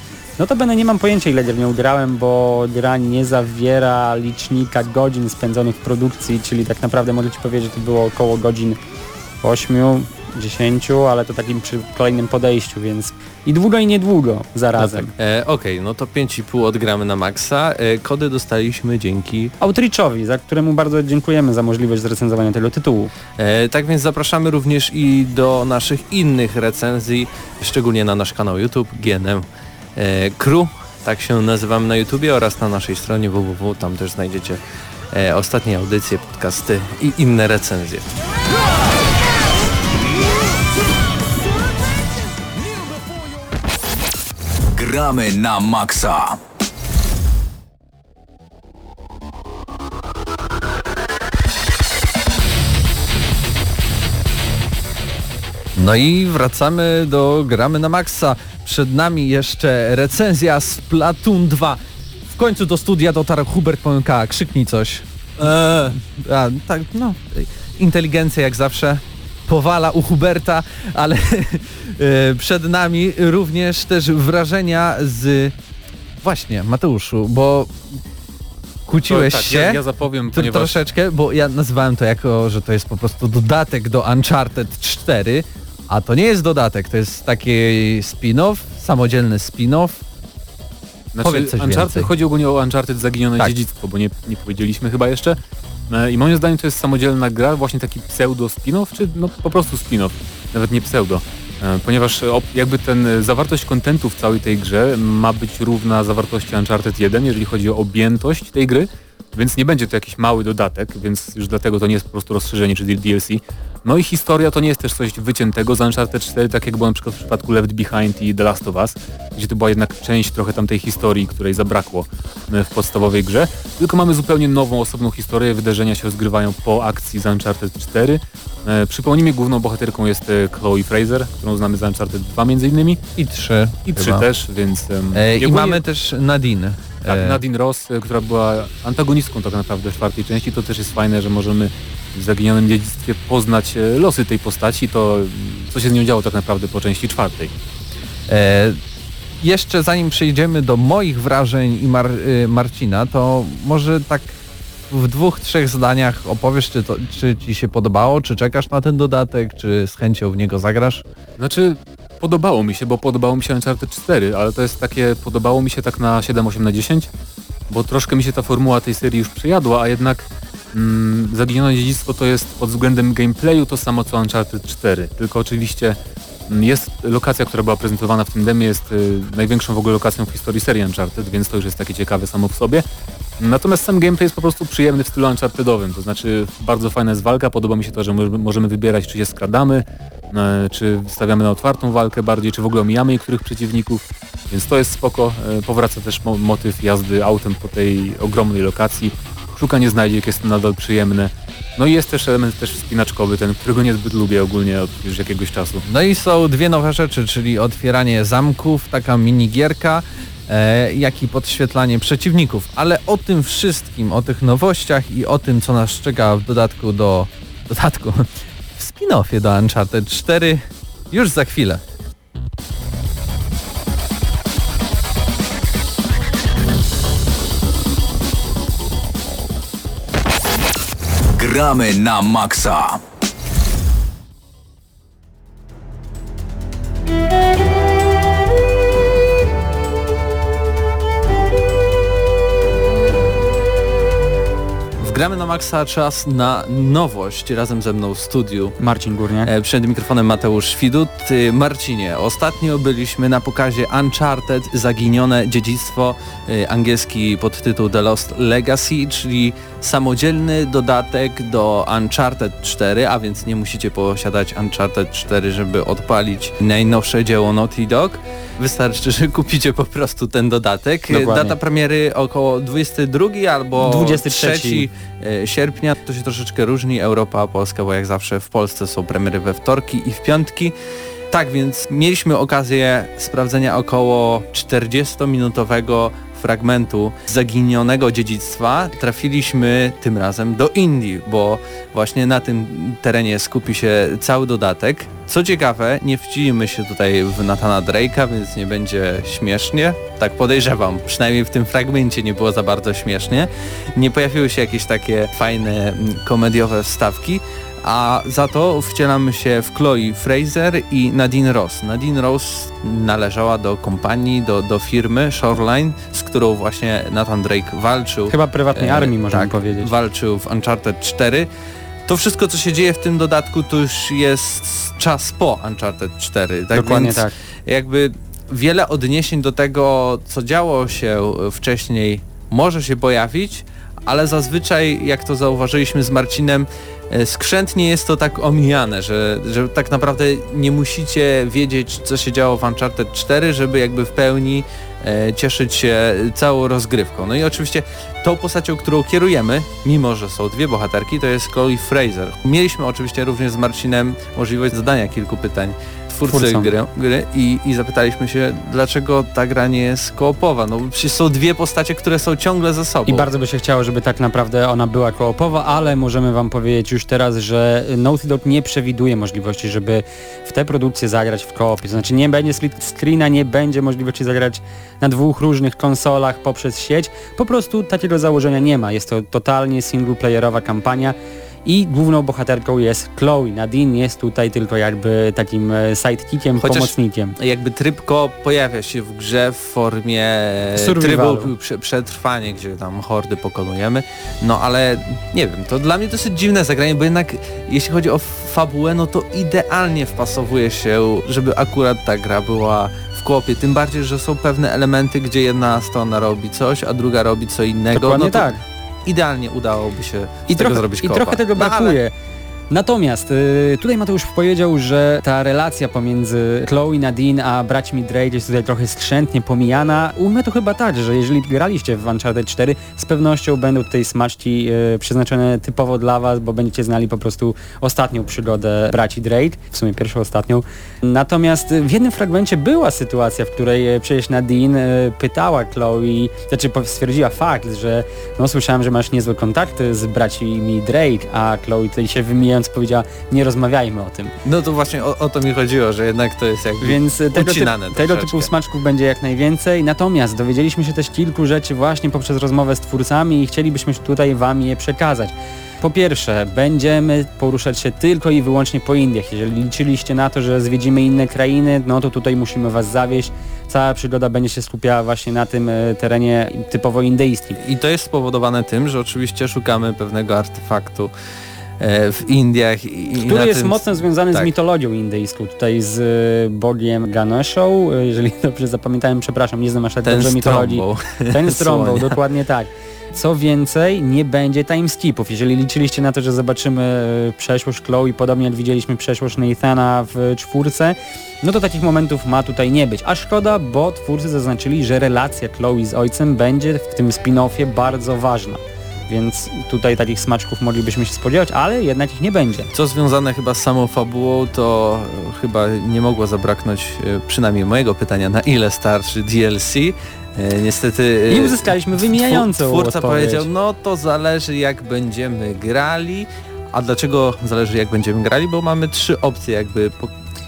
no to będę nie mam pojęcia ile w nią grałem, bo gra nie zawiera licznika godzin spędzonych w produkcji, czyli tak naprawdę mogę Ci powiedzieć, że to było około godzin 8, 10, ale to takim przy kolejnym podejściu, więc i długo i niedługo zarazem. E, Okej, no to 5,5 odgramy na maksa. E, kody dostaliśmy dzięki... Outreachowi, za któremu bardzo dziękujemy za możliwość zrecenzowania tego tytułu. E, tak więc zapraszamy również i do naszych innych recenzji, szczególnie na nasz kanał YouTube GNM Crew, tak się nazywamy na YouTubie oraz na naszej stronie www. Tam też znajdziecie e, ostatnie audycje, podcasty i inne recenzje. Gramy na maksa. No i wracamy do gramy na maksa. Przed nami jeszcze recenzja z Platoon 2. W końcu do studia dotarł Hubert Pąka. Krzyknij coś. Eee, a, tak, no. Inteligencja jak zawsze powala u Huberta, ale e, przed nami również też wrażenia z... Właśnie, Mateuszu, bo kłóciłeś tak, się... Ja, ja zapowiem, ponieważ Troszeczkę, bo ja nazywałem to jako, że to jest po prostu dodatek do Uncharted 4, a to nie jest dodatek, to jest taki spin-off, samodzielny spin-off. Znaczy, Powiedz coś Uncharted więcej. chodzi ogólnie o Uncharted Zaginione Tak. Dziedzictwo, bo nie, nie powiedzieliśmy chyba jeszcze. E, I moim zdaniem to jest samodzielna gra, właśnie taki pseudo spin-off, czy no po prostu spin-off, nawet nie pseudo. E, Ponieważ e, jakby ten zawartość kontentu w całej tej grze ma być równa zawartości Uncharted 1, jeżeli chodzi o objętość tej gry, więc nie będzie to jakiś mały dodatek, więc już dlatego to nie jest po prostu rozszerzenie czy DLC. No i historia to nie jest też coś wyciętego z Uncharted 4, tak jak było na przykład w przypadku Left Behind i The Last of Us, gdzie to była jednak część trochę tamtej historii, której zabrakło e, w podstawowej grze, tylko mamy zupełnie nową, osobną historię, wydarzenia się rozgrywają po akcji z Uncharted 4. E, przypomnijmy, główną bohaterką jest e, Chloe Fraser, którą znamy z Uncharted 2 między innymi I 3. i 3 chyba. też, więc... E, I mamy też Nadine. Tak, E, Nadine Ross, e, która była antagonistką tak naprawdę w czwartej części, to też jest fajne, że możemy w Zaginionym Dziedzictwie poznać e, losy tej postaci, to co się z nią działo tak naprawdę po części czwartej. E, jeszcze zanim przejdziemy do moich wrażeń i Mar y, Marcina, to może tak w dwóch, trzech zdaniach opowiesz, czy, to, czy ci się podobało, czy czekasz na ten dodatek, czy z chęcią w niego zagrasz? Znaczy, podobało mi się, bo podobało mi się Uncharted 4, ale to jest takie, podobało mi się tak na 7, 8 na 10. bo troszkę mi się ta formuła tej serii już przejadła, a jednak mm, Zaginione Dziedzictwo to jest pod względem gameplayu to samo co Uncharted 4, tylko oczywiście jest lokacja, która była prezentowana w tym demie, jest y, największą w ogóle lokacją w historii serii Uncharted, więc to już jest takie ciekawe samo w sobie. Natomiast sam gameplay jest po prostu przyjemny w stylu Unchartedowym, to znaczy bardzo fajna jest walka, podoba mi się to, że możemy- wybierać czy się skradamy, e, czy stawiamy na otwartą walkę bardziej, czy w ogóle omijamy niektórych przeciwników, więc to jest spoko. E, Powraca też mo motyw jazdy autem po tej ogromnej lokacji. Szukanie znajdziek jest nadal przyjemne. No i jest też element też wspinaczkowy, ten, którego niezbyt lubię ogólnie od już jakiegoś czasu. No i są dwie nowe rzeczy, czyli otwieranie zamków, taka minigierka, e, jak i podświetlanie przeciwników. Ale o tym wszystkim, o tych nowościach i o tym, co nas czeka w dodatku do... dodatku, w spin-offie do Uncharted 4 już za chwilę. Gramy na maksa. Wgramy na maksa czas na nowość razem ze mną w studiu. Marcin Górniak. E, Przed mikrofonem Mateusz Świdut. Y, Marcinie, ostatnio byliśmy na pokazie Uncharted Zaginione Dziedzictwo, y, angielski podtytuł The Lost Legacy, czyli samodzielny dodatek do Uncharted 4, a więc nie musicie posiadać Uncharted 4, żeby odpalić najnowsze dzieło Naughty Dog. Wystarczy, że kupicie po prostu ten dodatek. Dokładnie. Data premiery około 22 albo 23. 3 e, sierpnia. To się troszeczkę różni. Europa, Polska, bo jak zawsze w Polsce są premiery we wtorki i w piątki. Tak więc mieliśmy okazję sprawdzenia około 40-minutowego fragmentu zaginionego dziedzictwa. Trafiliśmy tym razem do Indii, bo właśnie na tym terenie skupi się cały dodatek. Co ciekawe, nie wcielimy się tutaj w Nathana Drake'a, więc nie będzie śmiesznie. Tak podejrzewam, przynajmniej w tym fragmencie nie było za bardzo śmiesznie. Nie pojawiły się jakieś takie fajne mm, komediowe wstawki, a za to wcielamy się w Chloe Fraser i Nadine Ross. Nadine Ross należała do kompanii, do, do firmy Shoreline, z którą właśnie Nathan Drake walczył. Chyba prywatnej E, armii możemy tak, powiedzieć. Walczył w Uncharted 4. To wszystko, co się dzieje w tym dodatku, to już jest czas po Uncharted 4. Tak Dokładnie więc tak. jakby wiele odniesień do tego, co działo się wcześniej, może się pojawić, ale zazwyczaj, jak to zauważyliśmy z Marcinem, skrzętnie jest to tak omijane, że, że tak naprawdę nie musicie wiedzieć, co się działo w Uncharted 4, żeby jakby w pełni e, cieszyć się całą rozgrywką. No i oczywiście tą postacią, którą kierujemy, mimo że są dwie bohaterki, to jest Chloe Fraser. Mieliśmy oczywiście również z Marcinem możliwość zadania kilku pytań twórcy gry, gry i, i zapytaliśmy się, dlaczego ta gra nie jest koopowa. No przecież są dwie postacie, które są ciągle ze sobą. I bardzo by się chciało, żeby tak naprawdę ona była koopowa, ale możemy wam powiedzieć już teraz, że Naughty Dog nie przewiduje możliwości, żeby w tę produkcję zagrać w koopie. To znaczy nie będzie split screena, nie będzie możliwości zagrać na dwóch różnych konsolach poprzez sieć. Po prostu takiego założenia nie ma. Jest to totalnie singleplayerowa kampania. I główną bohaterką jest Chloe. Nadine jest tutaj tylko jakby takim e, sidekickiem, Chociaż- pomocnikiem. jakby trybko pojawia się w grze w formie Survivalu. trybu prze, przetrwanie, gdzie tam hordy pokonujemy. No ale nie wiem, to dla mnie dosyć dziwne zagranie, bo jednak jeśli chodzi o fabułę, no to idealnie wpasowuje się, żeby akurat ta gra była w koopie. Tym bardziej, że są pewne elementy, gdzie jedna strona robi coś, a druga robi co innego. Dokładnie no to tak. Idealnie udałoby się I z tego trochę, zrobić I trochę tego No, ale- brakuje. Natomiast y, tutaj Mateusz powiedział, że ta relacja pomiędzy Chloe, Nadine a braćmi Drake jest tutaj trochę skrzętnie pomijana. Ujmę to chyba tak, że jeżeli graliście w Uncharted 4, z pewnością będą tutaj smaczki y, przeznaczone typowo dla was, bo będziecie znali po prostu ostatnią przygodę braci Drake, w sumie pierwszą, ostatnią. Natomiast w jednym fragmencie była sytuacja, w której y, przecież Nadine y, pytała Chloe, znaczy stwierdziła fakt, że no słyszałem, że masz niezłe kontakty z braćmi Drake, a Chloe tutaj się wymijając powiedziała, nie rozmawiajmy o tym. No to właśnie o, o to mi chodziło, że jednak to jest jakby Więc e, tego, typ, tego typu smaczków będzie jak najwięcej. Natomiast dowiedzieliśmy się też kilku rzeczy właśnie poprzez rozmowę z twórcami i chcielibyśmy tutaj Wam je przekazać. Po pierwsze, będziemy poruszać się tylko i wyłącznie po Indiach. Jeżeli liczyliście na to, że zwiedzimy inne krainy, no to tutaj musimy Was zawieść. cała przygoda będzie się skupiała właśnie na tym e, terenie typowo indyjskim. I to jest spowodowane tym, że oczywiście szukamy pewnego artefaktu w Indiach i, Który jest tym... mocno związany tak. z mitologią indyjską, tutaj z e, bogiem Ganeshą, e, jeżeli dobrze zapamiętałem, przepraszam, nie znam aż tak ten dobrze mitologii. Ten Słonia. dokładnie tak. Co więcej, nie będzie timeskipów. Jeżeli liczyliście na to, że zobaczymy e, przeszłość Chloe, podobnie jak widzieliśmy przeszłość Nathana w czwórce, no to takich momentów ma tutaj nie być. A szkoda, bo twórcy zaznaczyli, że relacja Chloe z ojcem będzie w tym spin-offie bardzo ważna. Więc tutaj takich smaczków moglibyśmy się spodziewać, ale jednak ich nie będzie. Co związane chyba z samą fabułą, to chyba nie mogło zabraknąć e, przynajmniej mojego pytania, na ile starszy DLC. E, Niestety... e, I uzyskaliśmy wymijającą Twór- Twórca odpowiedź. powiedział, no to zależy jak będziemy grali. A dlaczego zależy jak będziemy grali? Bo mamy trzy opcje jakby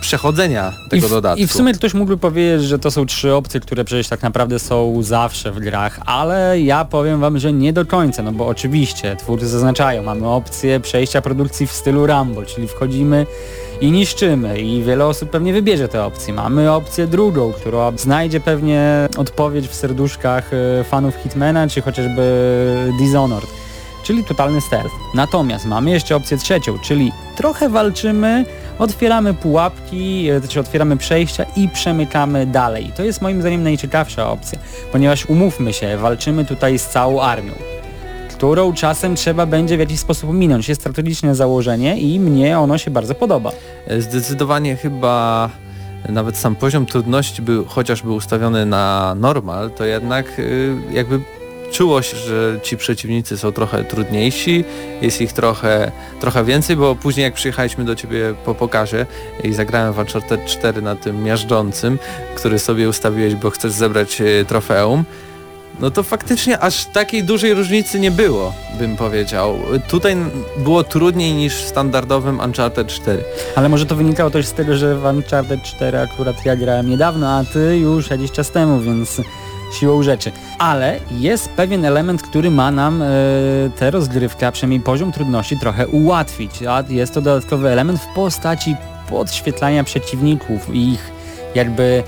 przechodzenia tego I w, dodatku. I w sumie ktoś mógłby powiedzieć, że to są trzy opcje, które przecież tak naprawdę są zawsze w grach, ale ja powiem wam, że nie do końca, no bo oczywiście twórcy zaznaczają, mamy opcję przejścia produkcji w stylu Rumble, czyli wchodzimy i niszczymy i wiele osób pewnie wybierze tę opcję. Mamy opcję drugą, która znajdzie pewnie odpowiedź w serduszkach e, fanów Hitmana, czy chociażby Dishonored czyli totalny stealth. Natomiast mamy jeszcze opcję trzecią, czyli trochę walczymy, otwieramy pułapki, e, czy otwieramy przejścia i przemykamy dalej. To jest moim zdaniem najciekawsza opcja, ponieważ umówmy się, walczymy tutaj z całą armią którą czasem trzeba będzie w jakiś sposób minąć. Jest strategiczne założenie i mnie ono się bardzo podoba. E, Zdecydowanie chyba nawet sam poziom trudności był chociaż był ustawiony na normal, to jednak y, jakby czuło się, że ci przeciwnicy są trochę trudniejsi, jest ich trochę, trochę więcej, bo później jak przyjechaliśmy do ciebie po pokazie i zagrałem w Uncharted 4 na tym miażdżącym, który sobie ustawiłeś, bo chcesz zebrać y, trofeum, no to faktycznie aż takiej dużej różnicy nie było, bym powiedział. Tutaj było trudniej niż w standardowym Uncharted 4. Ale może to wynikało też z tego, że w Uncharted 4 akurat ja grałem niedawno, a ty już jakiś czas temu, więc siłą rzeczy. Ale jest pewien element, który ma nam e, tę rozgrywkę, a przynajmniej poziom trudności trochę ułatwić, a jest to dodatkowy element w postaci podświetlania przeciwników i ich jakby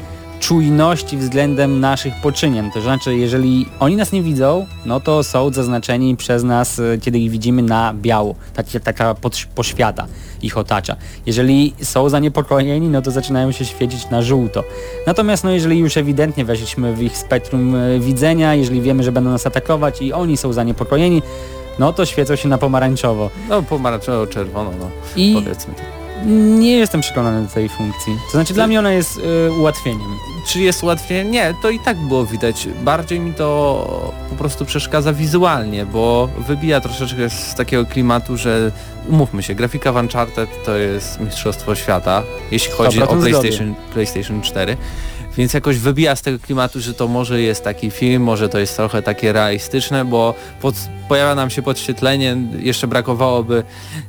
czujności względem naszych poczynień. To znaczy, jeżeli oni nas nie widzą, no to są zaznaczeni przez nas, e, kiedy ich widzimy na biało. Taki, taka podś- poświata ich otacza. Jeżeli są zaniepokojeni, no to zaczynają się świecić na żółto. Natomiast no jeżeli już ewidentnie weszliśmy w ich spektrum e, widzenia, jeżeli wiemy, że będą nas atakować i oni są zaniepokojeni, no to świecą się na pomarańczowo. No pomarańczowo, czerwono, no I powiedzmy. Nie jestem przekonany do tej funkcji. To znaczy dla mnie ona jest e, ułatwieniem. Czy jest łatwiej? Nie, to i tak było widać. Bardziej mi to po prostu przeszkadza wizualnie, bo wybija troszeczkę z takiego klimatu, że umówmy się, grafika w Uncharted to jest mistrzostwo świata, jeśli chodzi o 100% zgody. PlayStation, PlayStation 4. Więc jakoś wybija z tego klimatu, że to może jest taki film, może to jest trochę takie realistyczne, bo pod, pojawia nam się podświetlenie, jeszcze brakowałoby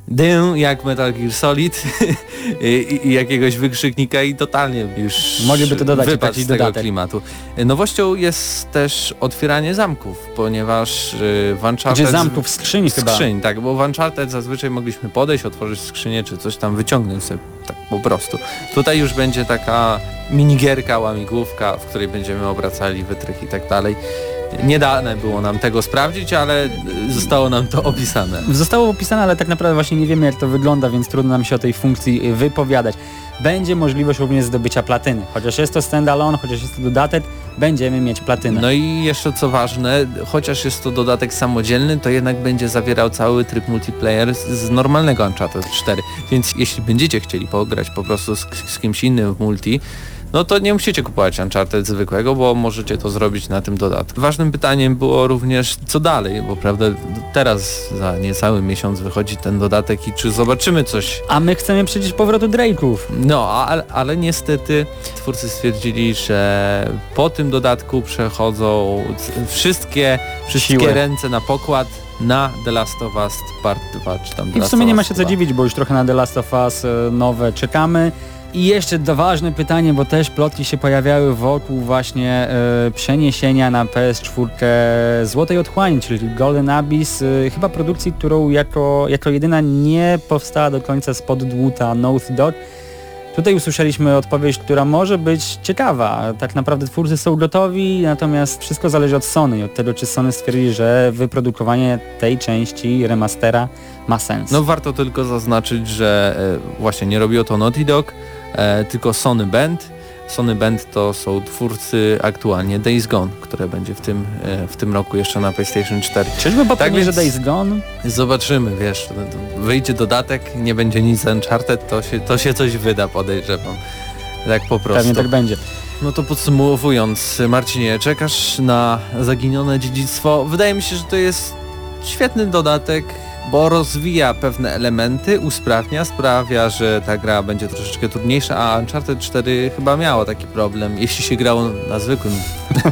dym jak Metal Gear Solid i, i jakiegoś wykrzyknika i totalnie już Mogliby to dodać wypadł z tego dodatek. klimatu. Nowością jest też otwieranie zamków, ponieważ y, w Uncharted... Gdzie zamków skrzyń chyba. Skrzyń, tak, bo w Uncharted zazwyczaj mogliśmy podejść, otworzyć skrzynię, czy coś tam wyciągnąć sobie, tak po prostu. Tutaj już będzie taka minigierka, łamigłówka, w której będziemy obracali wytrych i tak dalej. Nie dane było nam tego sprawdzić, ale zostało nam to opisane. Zostało opisane, ale tak naprawdę właśnie nie wiemy jak to wygląda, więc trudno nam się o tej funkcji y, wypowiadać. Będzie możliwość również zdobycia platyny. Chociaż jest to standalone, chociaż jest to dodatek, będziemy mieć platynę. No i jeszcze co ważne, chociaż jest to dodatek samodzielny, to jednak będzie zawierał cały tryb multiplayer z, z normalnego Uncharted 4. Więc jeśli będziecie chcieli pograć po prostu z, z kimś innym w multi, no to nie musicie kupować Uncharted zwykłego, bo możecie to zrobić na tym dodatku. Ważnym pytaniem było również co dalej, bo prawda teraz za niecały miesiąc wychodzi ten dodatek i czy zobaczymy coś A my chcemy przecież powrotu Drake'ów. no, ale, ale niestety twórcy stwierdzili, że po tym dodatku przechodzą wszystkie, wszystkie Siły. ręce na pokład na The Last of Us Part 2, czy tam I w sumie nie ma się co 2. dziwić, bo już trochę na The Last of Us e, nowe czekamy. I jeszcze to ważne pytanie, bo też plotki się pojawiały wokół właśnie e, przeniesienia na PS4 Złotej Otchłani, czyli Golden Abyss, e, chyba produkcji, którą jako, jako jedyna nie powstała do końca spod dłuta Naughty Dog. Tutaj usłyszeliśmy odpowiedź, która może być ciekawa. Tak naprawdę twórcy są gotowi, natomiast wszystko zależy od Sony od tego, czy Sony stwierdzi, że wyprodukowanie tej części remastera ma sens. No warto tylko zaznaczyć, że e, właśnie nie robiło to Naughty Dog, tylko Sony Band. Sony Band to są twórcy aktualnie Days Gone, które będzie w tym, e, w tym roku jeszcze na PlayStation 4. Czyżby po tak więc- Days Gone? Zobaczymy, wiesz, wyjdzie dodatek, nie będzie nic z Uncharted, to się, to się coś wyda, podejrzewam. Tak po prostu. Pewnie tak będzie. No to podsumowując, Marcinie, czekasz na zaginione dziedzictwo. Wydaje mi się, że to jest świetny dodatek, bo rozwija pewne elementy, usprawnia, sprawia, że ta gra będzie troszeczkę trudniejsza, a Uncharted 4 chyba miało taki problem, jeśli się grało na zwykłym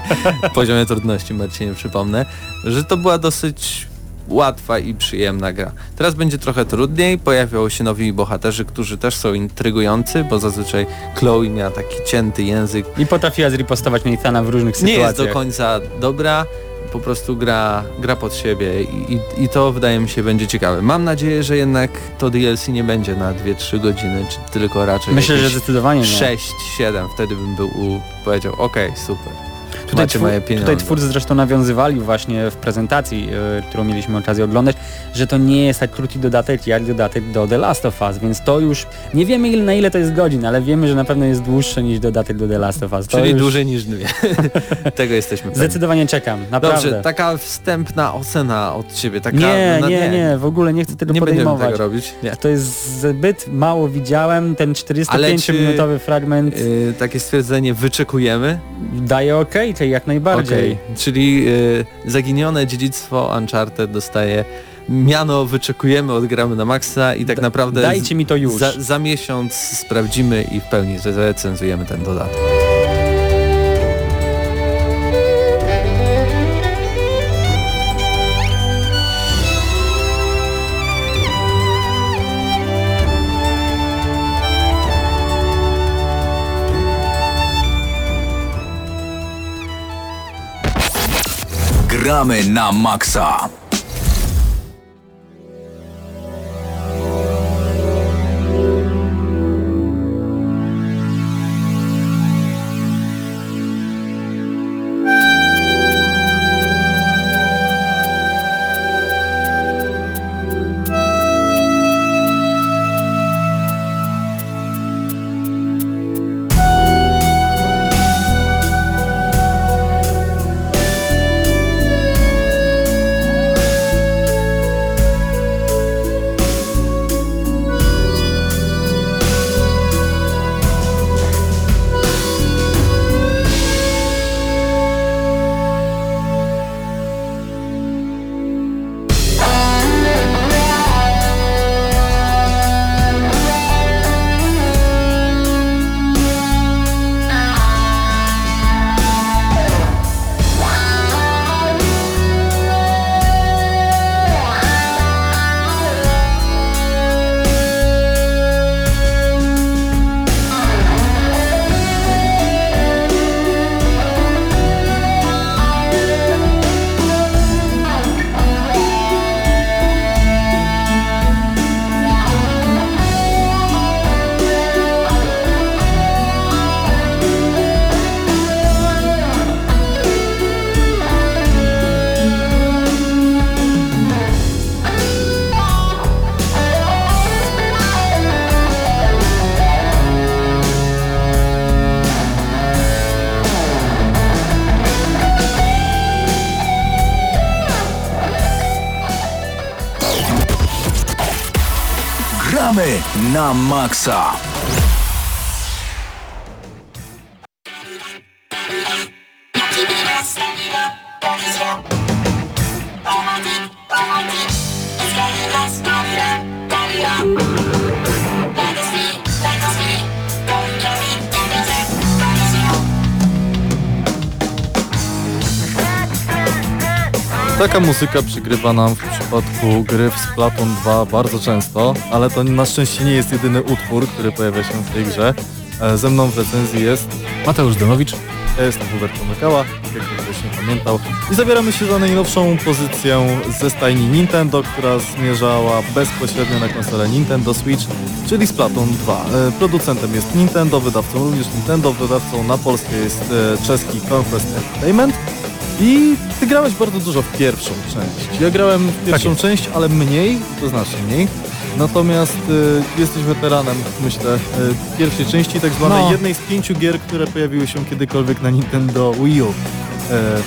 poziomie trudności, Marcinie przypomnę, że to była dosyć łatwa i przyjemna gra. Teraz będzie trochę trudniej, pojawią się nowi bohaterzy, którzy też są intrygujący, bo zazwyczaj Chloe miała taki cięty język. I potrafiła zripostować Nathana w różnych Nie jest sytuacjach. do końca dobra, po prostu gra, gra pod siebie i, i, i to wydaje mi się będzie ciekawe. Mam nadzieję, że jednak to DLC nie będzie na 2-3 godziny, czy tylko raczej Myślę, że zdecydowanie nie. 6-7, wtedy bym był u, powiedział okej, super. Tutaj, Macie moje pieniądze. tutaj twórcy zresztą nawiązywali właśnie w prezentacji, y, którą mieliśmy okazję oglądać, że to nie jest tak krótki dodatek jak dodatek do The Last of Us, więc to już nie wiemy ile, na ile to jest godzin, ale wiemy, że na pewno jest dłuższe niż dodatek do The Last of Us. To Czyli już dłużej niż dwie. Tego jesteśmy pewni. Zdecydowanie czekam, naprawdę. Dobrze, taka wstępna ocena od Ciebie. Taka, nie, no, nie, nie, w ogóle nie chcę tego Nie będziemy podejmować. tego robić. Nie. To jest zbyt mało widziałem, ten 45-minutowy fragment Yy, takie stwierdzenie wyczekujemy. daje ok, czyli jak najbardziej. Okej, Czyli yy, zaginione dziedzictwo Uncharted dostaje miano wyczekujemy, odgramy na maksa i tak Da- naprawdę Dajcie mi to już. za, za miesiąc sprawdzimy i w pełni zrecenzujemy ten dodatek. Gramy na maksa. Na maksa. Taka muzyka przygrywa nam w przypadku gry w Splatoon 2 bardzo często, ale to na szczęście nie jest jedyny utwór, który pojawia się w tej grze. E, Ze mną w recenzji jest, Mateusz Donowicz. ja jestem Hubert Pomykała, jak ktoś nie pamiętał. I zabieramy się za najnowszą pozycję ze stajni Nintendo, która zmierzała bezpośrednio na konsolę Nintendo Switch, czyli Splatoon 2. E, Producentem jest Nintendo, wydawcą również Nintendo, wydawcą na Polskę jest e, czeski Conquest Entertainment. I ty grałeś bardzo dużo w pierwszą część. Ja grałem w pierwszą jest. część, ale mniej, to znacznie mniej. Natomiast y, jesteś weteranem, myślę, y, pierwszej części, tak zwanej No. jednej z pięciu gier, które pojawiły się kiedykolwiek na Nintendo Wii U. E,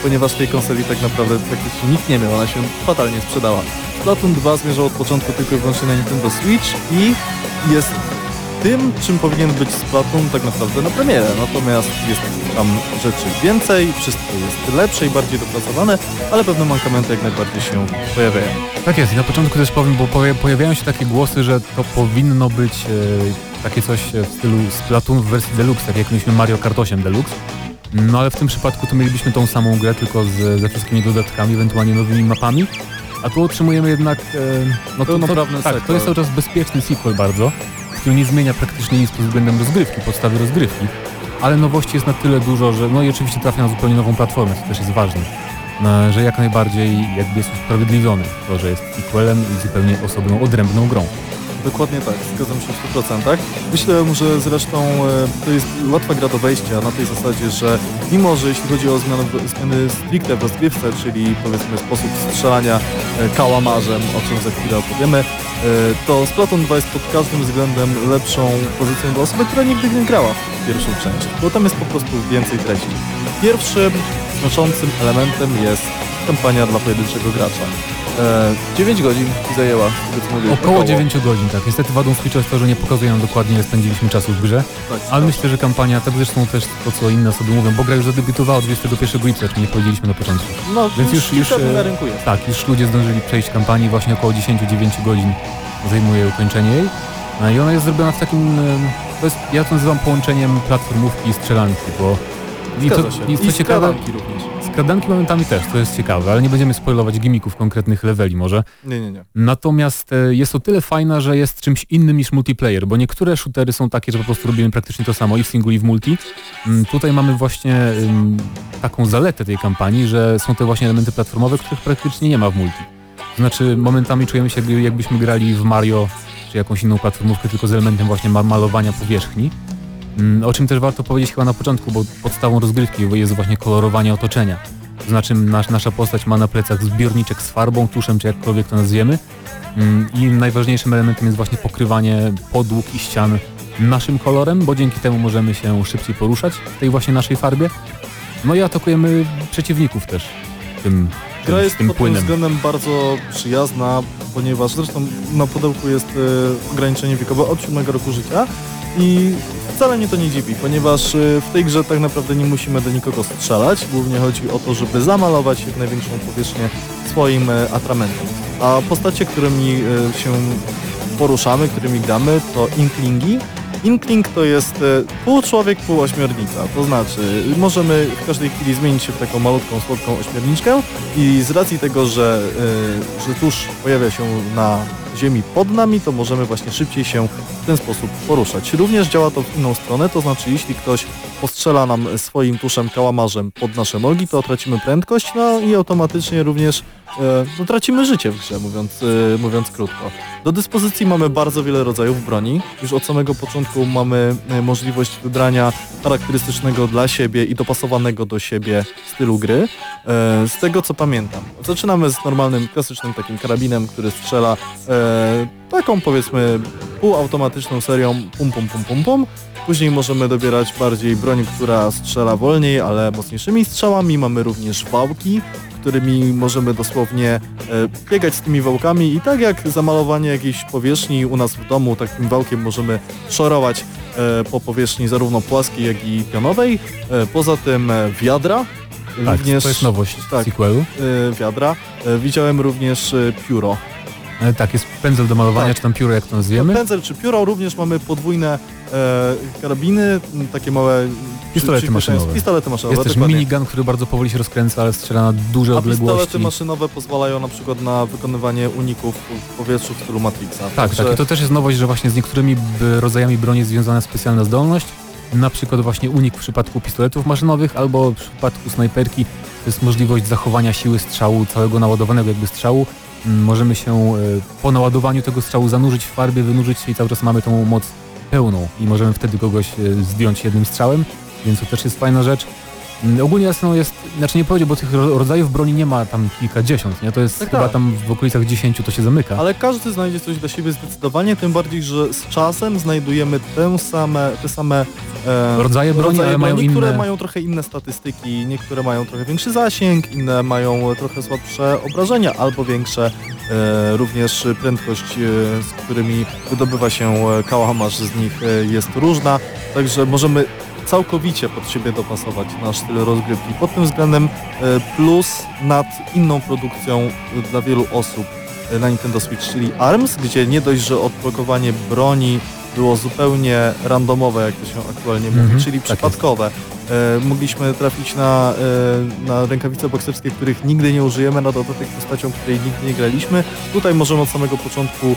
ponieważ tej konsoli tak naprawdę praktycznie nikt nie miał, ona się fatalnie sprzedała. Splatoon 2 zmierzał od początku tylko i wyłącznie na Nintendo Switch i jest tym, czym powinien być Splatoon tak naprawdę na premierę. Natomiast jest tam rzeczy więcej, wszystko jest lepsze i bardziej dopracowane, ale pewne mankamenty jak najbardziej się pojawiają. Tak jest, i na początku też powiem, bo poja- pojawiają się takie głosy, że to powinno być e, takie coś w stylu Splatoon w wersji Deluxe, tak jak mieliśmy Mario Kart 8 Deluxe. No ale w tym przypadku to mielibyśmy tą samą grę, tylko z, ze wszystkimi dodatkami, ewentualnie nowymi mapami. A tu otrzymujemy jednak... E, no to, to, tak, to jest cały czas bezpieczny sequel bardzo, który nie zmienia praktycznie nic pod względem rozgrywki, podstawy rozgrywki. Ale nowości jest na tyle dużo, że no i oczywiście trafia na zupełnie nową platformę, co też jest ważne. No, że jak najbardziej jakby jest usprawiedliwiony to, że jest sequelem i zupełnie osobną, odrębną grą. Dokładnie tak, zgadzam się w 100%. Myślę, że zresztą e, to jest łatwa gra do wejścia na tej zasadzie, że mimo, że jeśli chodzi o zmiany, zmiany stricte w rozgrywce, czyli powiedzmy sposób strzelania e, kałamarzem, o czym za chwilę opowiemy, e, to Splatoon 2 jest pod każdym względem lepszą pozycją dla osoby, która nigdy nie grała w pierwszą część, bo tam jest po prostu więcej treści. Pierwszym znaczącym elementem jest kampania dla pojedynczego gracza. E, 9 godzin zajęła, powiedzmy, Około 9 godzin, tak. Niestety wadą to, że nie pokazuje nam dokładnie ile spędziliśmy czasu w grze, Tak, ale myślę, że kampania, tak zresztą też to, co inne osoby mówią, bo gra już zadebiutowała 21 lipca, czyli nie powiedzieliśmy na początku. No, Więc już- już, e, na rynku jest. Tak, już ludzie zdążyli przejść kampanii, właśnie około 10-9 godzin zajmuje ukończenie jej. No I ona jest zrobiona w takim, to jest, ja to nazywam połączeniem platformówki i strzelanki, bo i to, i co I ciekawe, również. Skradanki momentami też, to jest ciekawe, ale nie będziemy spoilować gimików konkretnych leveli może. Nie, nie, nie. Natomiast e, jest o tyle fajna, że jest czymś innym niż multiplayer, bo niektóre shootery są takie, że po prostu robimy praktycznie to samo i w singlu i w multi. Mm, Tutaj mamy właśnie taką zaletę tej kampanii, że są te właśnie elementy platformowe, których praktycznie nie ma w multi. To znaczy momentami czujemy się jakby- jakbyśmy grali w Mario czy jakąś inną platformówkę tylko z elementem właśnie ma- malowania powierzchni. Mm, O czym też warto powiedzieć chyba na początku, bo podstawą rozgrywki jest właśnie kolorowanie otoczenia. To znaczy nasz, nasza postać ma na plecach zbiorniczek z farbą, tuszem czy jakkolwiek to nazwiemy. Mm, I najważniejszym elementem jest właśnie pokrywanie podłóg i ścian naszym kolorem, bo dzięki temu możemy się szybciej poruszać w tej właśnie naszej farbie. No i atakujemy przeciwników też tym, Gra tym, jest tym pod tym płynem. względem bardzo przyjazna, ponieważ zresztą na pudełku jest e, ograniczenie wiekowe od 7 roku życia i wcale mnie to nie dziwi, ponieważ e, w tej grze tak naprawdę nie musimy do nikogo strzelać. Głównie chodzi o to, żeby zamalować jak największą powierzchnię swoim e, atramentem. A postacie, którymi e, się poruszamy, którymi gramy, to inklingi. Inkling to jest pół człowiek, pół ośmiornica. To znaczy, możemy w każdej chwili zmienić się w taką malutką, słodką ośmiorniczkę i z racji tego, że, że tusz pojawia się na ziemi pod nami, to możemy właśnie szybciej się w ten sposób poruszać. Również działa to w inną stronę, to znaczy jeśli ktoś postrzela nam swoim tuszem kałamarzem pod nasze nogi, to tracimy prędkość, no i automatycznie również e, no, tracimy życie w grze, mówiąc, e, mówiąc krótko. Do dyspozycji mamy bardzo wiele rodzajów broni. Już od samego początku mamy e, możliwość wybrania charakterystycznego dla siebie i dopasowanego do siebie stylu gry. Z tego co pamiętam, zaczynamy z normalnym, klasycznym takim karabinem, który strzela taką powiedzmy półautomatyczną serią pum pum pum pum pum. Później możemy dobierać bardziej broń, która strzela wolniej, ale mocniejszymi strzałami. Mamy również wałki, którymi możemy dosłownie e, biegać z tymi wałkami i tak jak zamalowanie jakiejś powierzchni u nas w domu, takim wałkiem możemy szorować e, po powierzchni zarówno płaskiej, jak i pionowej. E, Poza tym e, wiadra. Tak, również to jest nowość tak. sequelu. wiadra. Widziałem również pióro. Tak, jest pędzel do malowania, Tak. czy tam pióro, jak to nazwiemy. Pędzel czy pióro, również mamy podwójne karabiny, m, takie małe Pistolety maszynowe. Pistolety maszynowe, Jest też minigun, który bardzo powoli się rozkręca, ale strzela na duże A odległości. pistolety maszynowe pozwalają na przykład na wykonywanie uników w powietrzu w stylu Matrixa. Tak, Także tak. I to też jest nowość, że właśnie z niektórymi rodzajami broni jest związana specjalna zdolność, na przykład właśnie unik w przypadku pistoletów maszynowych albo w przypadku snajperki to jest możliwość zachowania siły strzału, całego naładowanego jakby strzału. Możemy się e, po naładowaniu tego strzału zanurzyć w farbie, wynurzyć się i cały czas mamy tą moc pełną i możemy wtedy kogoś e, zdjąć jednym strzałem, więc to też jest fajna rzecz. Mm, Ogólnie Arsenał jest, znaczy nie powiedział, bo tych ro- rodzajów broni nie ma tam kilkadziesiąt, nie? To jest Tak, chyba tak. tam w okolicach 10 to się zamyka. Ale każdy znajdzie coś dla siebie zdecydowanie, tym bardziej, że z czasem znajdujemy te same, te same e, Rodzaje broni, ale mają broni, które inne- mają trochę inne statystyki, niektóre mają trochę większy zasięg, inne mają trochę słabsze obrażenia albo większe, e, również prędkość, e, z którymi wydobywa się e, kałamarz z nich e, jest różna, także możemy całkowicie pod siebie dopasować nasz styl rozgrywki. Pod tym względem e, plus nad inną produkcją e, dla wielu osób e, na Nintendo Switch, czyli ARMS, gdzie nie dość, że odblokowanie broni było zupełnie randomowe, jak to się aktualnie mówi, Mhm, czyli tak przypadkowe. Mogliśmy trafić na, na rękawice bokserskie, których nigdy nie użyjemy, na dodatek postacią, której nigdy nie graliśmy. Tutaj możemy od samego początku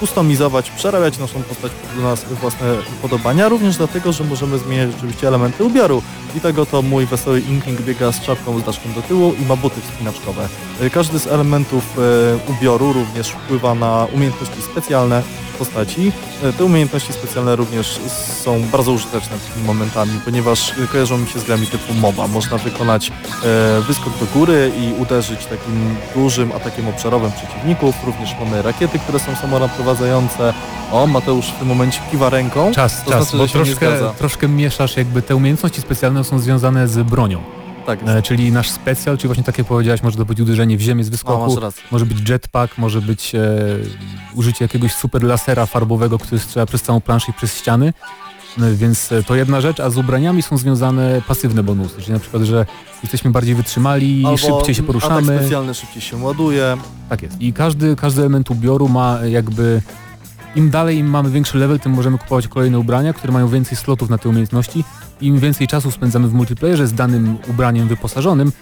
kustomizować, przerabiać naszą postać pod nas własne upodobania, również dlatego, że możemy zmieniać rzeczywiście elementy ubioru. I tego to mój wesoły Inkling biega z czapką z daszkiem do tyłu i ma buty wspinaczkowe. E, Każdy z elementów e, ubioru również wpływa na umiejętności specjalne postaci. E, Te umiejętności specjalne również są bardzo użyteczne takimi momentami, ponieważ kojarzą mi się z grami typu MOBA. Można wykonać e, wyskok do góry i uderzyć takim dużym atakiem obszarowym przeciwników. Również mamy rakiety, które są samonaprowadzające. O, Mateusz w tym momencie kiwa ręką. Czas, To czas, znaczy, bo że się nie troszkę, troszkę mieszasz jakby te umiejętności specjalne są związane z bronią. Tak. E, czyli nasz specjal, czyli właśnie tak jak powiedziałeś, może to być uderzenie w ziemię z no, wyskoku, rację. może być jetpack, może być e, użycie jakiegoś super lasera farbowego, który strzela przez całą planszę i przez ściany. No, więc e, to jedna rzecz, a z ubraniami są związane pasywne bonusy, czyli na przykład, że jesteśmy bardziej wytrzymali, Albo szybciej się Atak poruszamy. specjalny szybciej się ładuje. Tak jest. I każdy, każdy element ubioru ma jakby... Im dalej im mamy większy level, tym możemy kupować kolejne ubrania, które mają więcej slotów na te umiejętności. Im więcej czasu spędzamy w multiplayerze z danym ubraniem wyposażonym,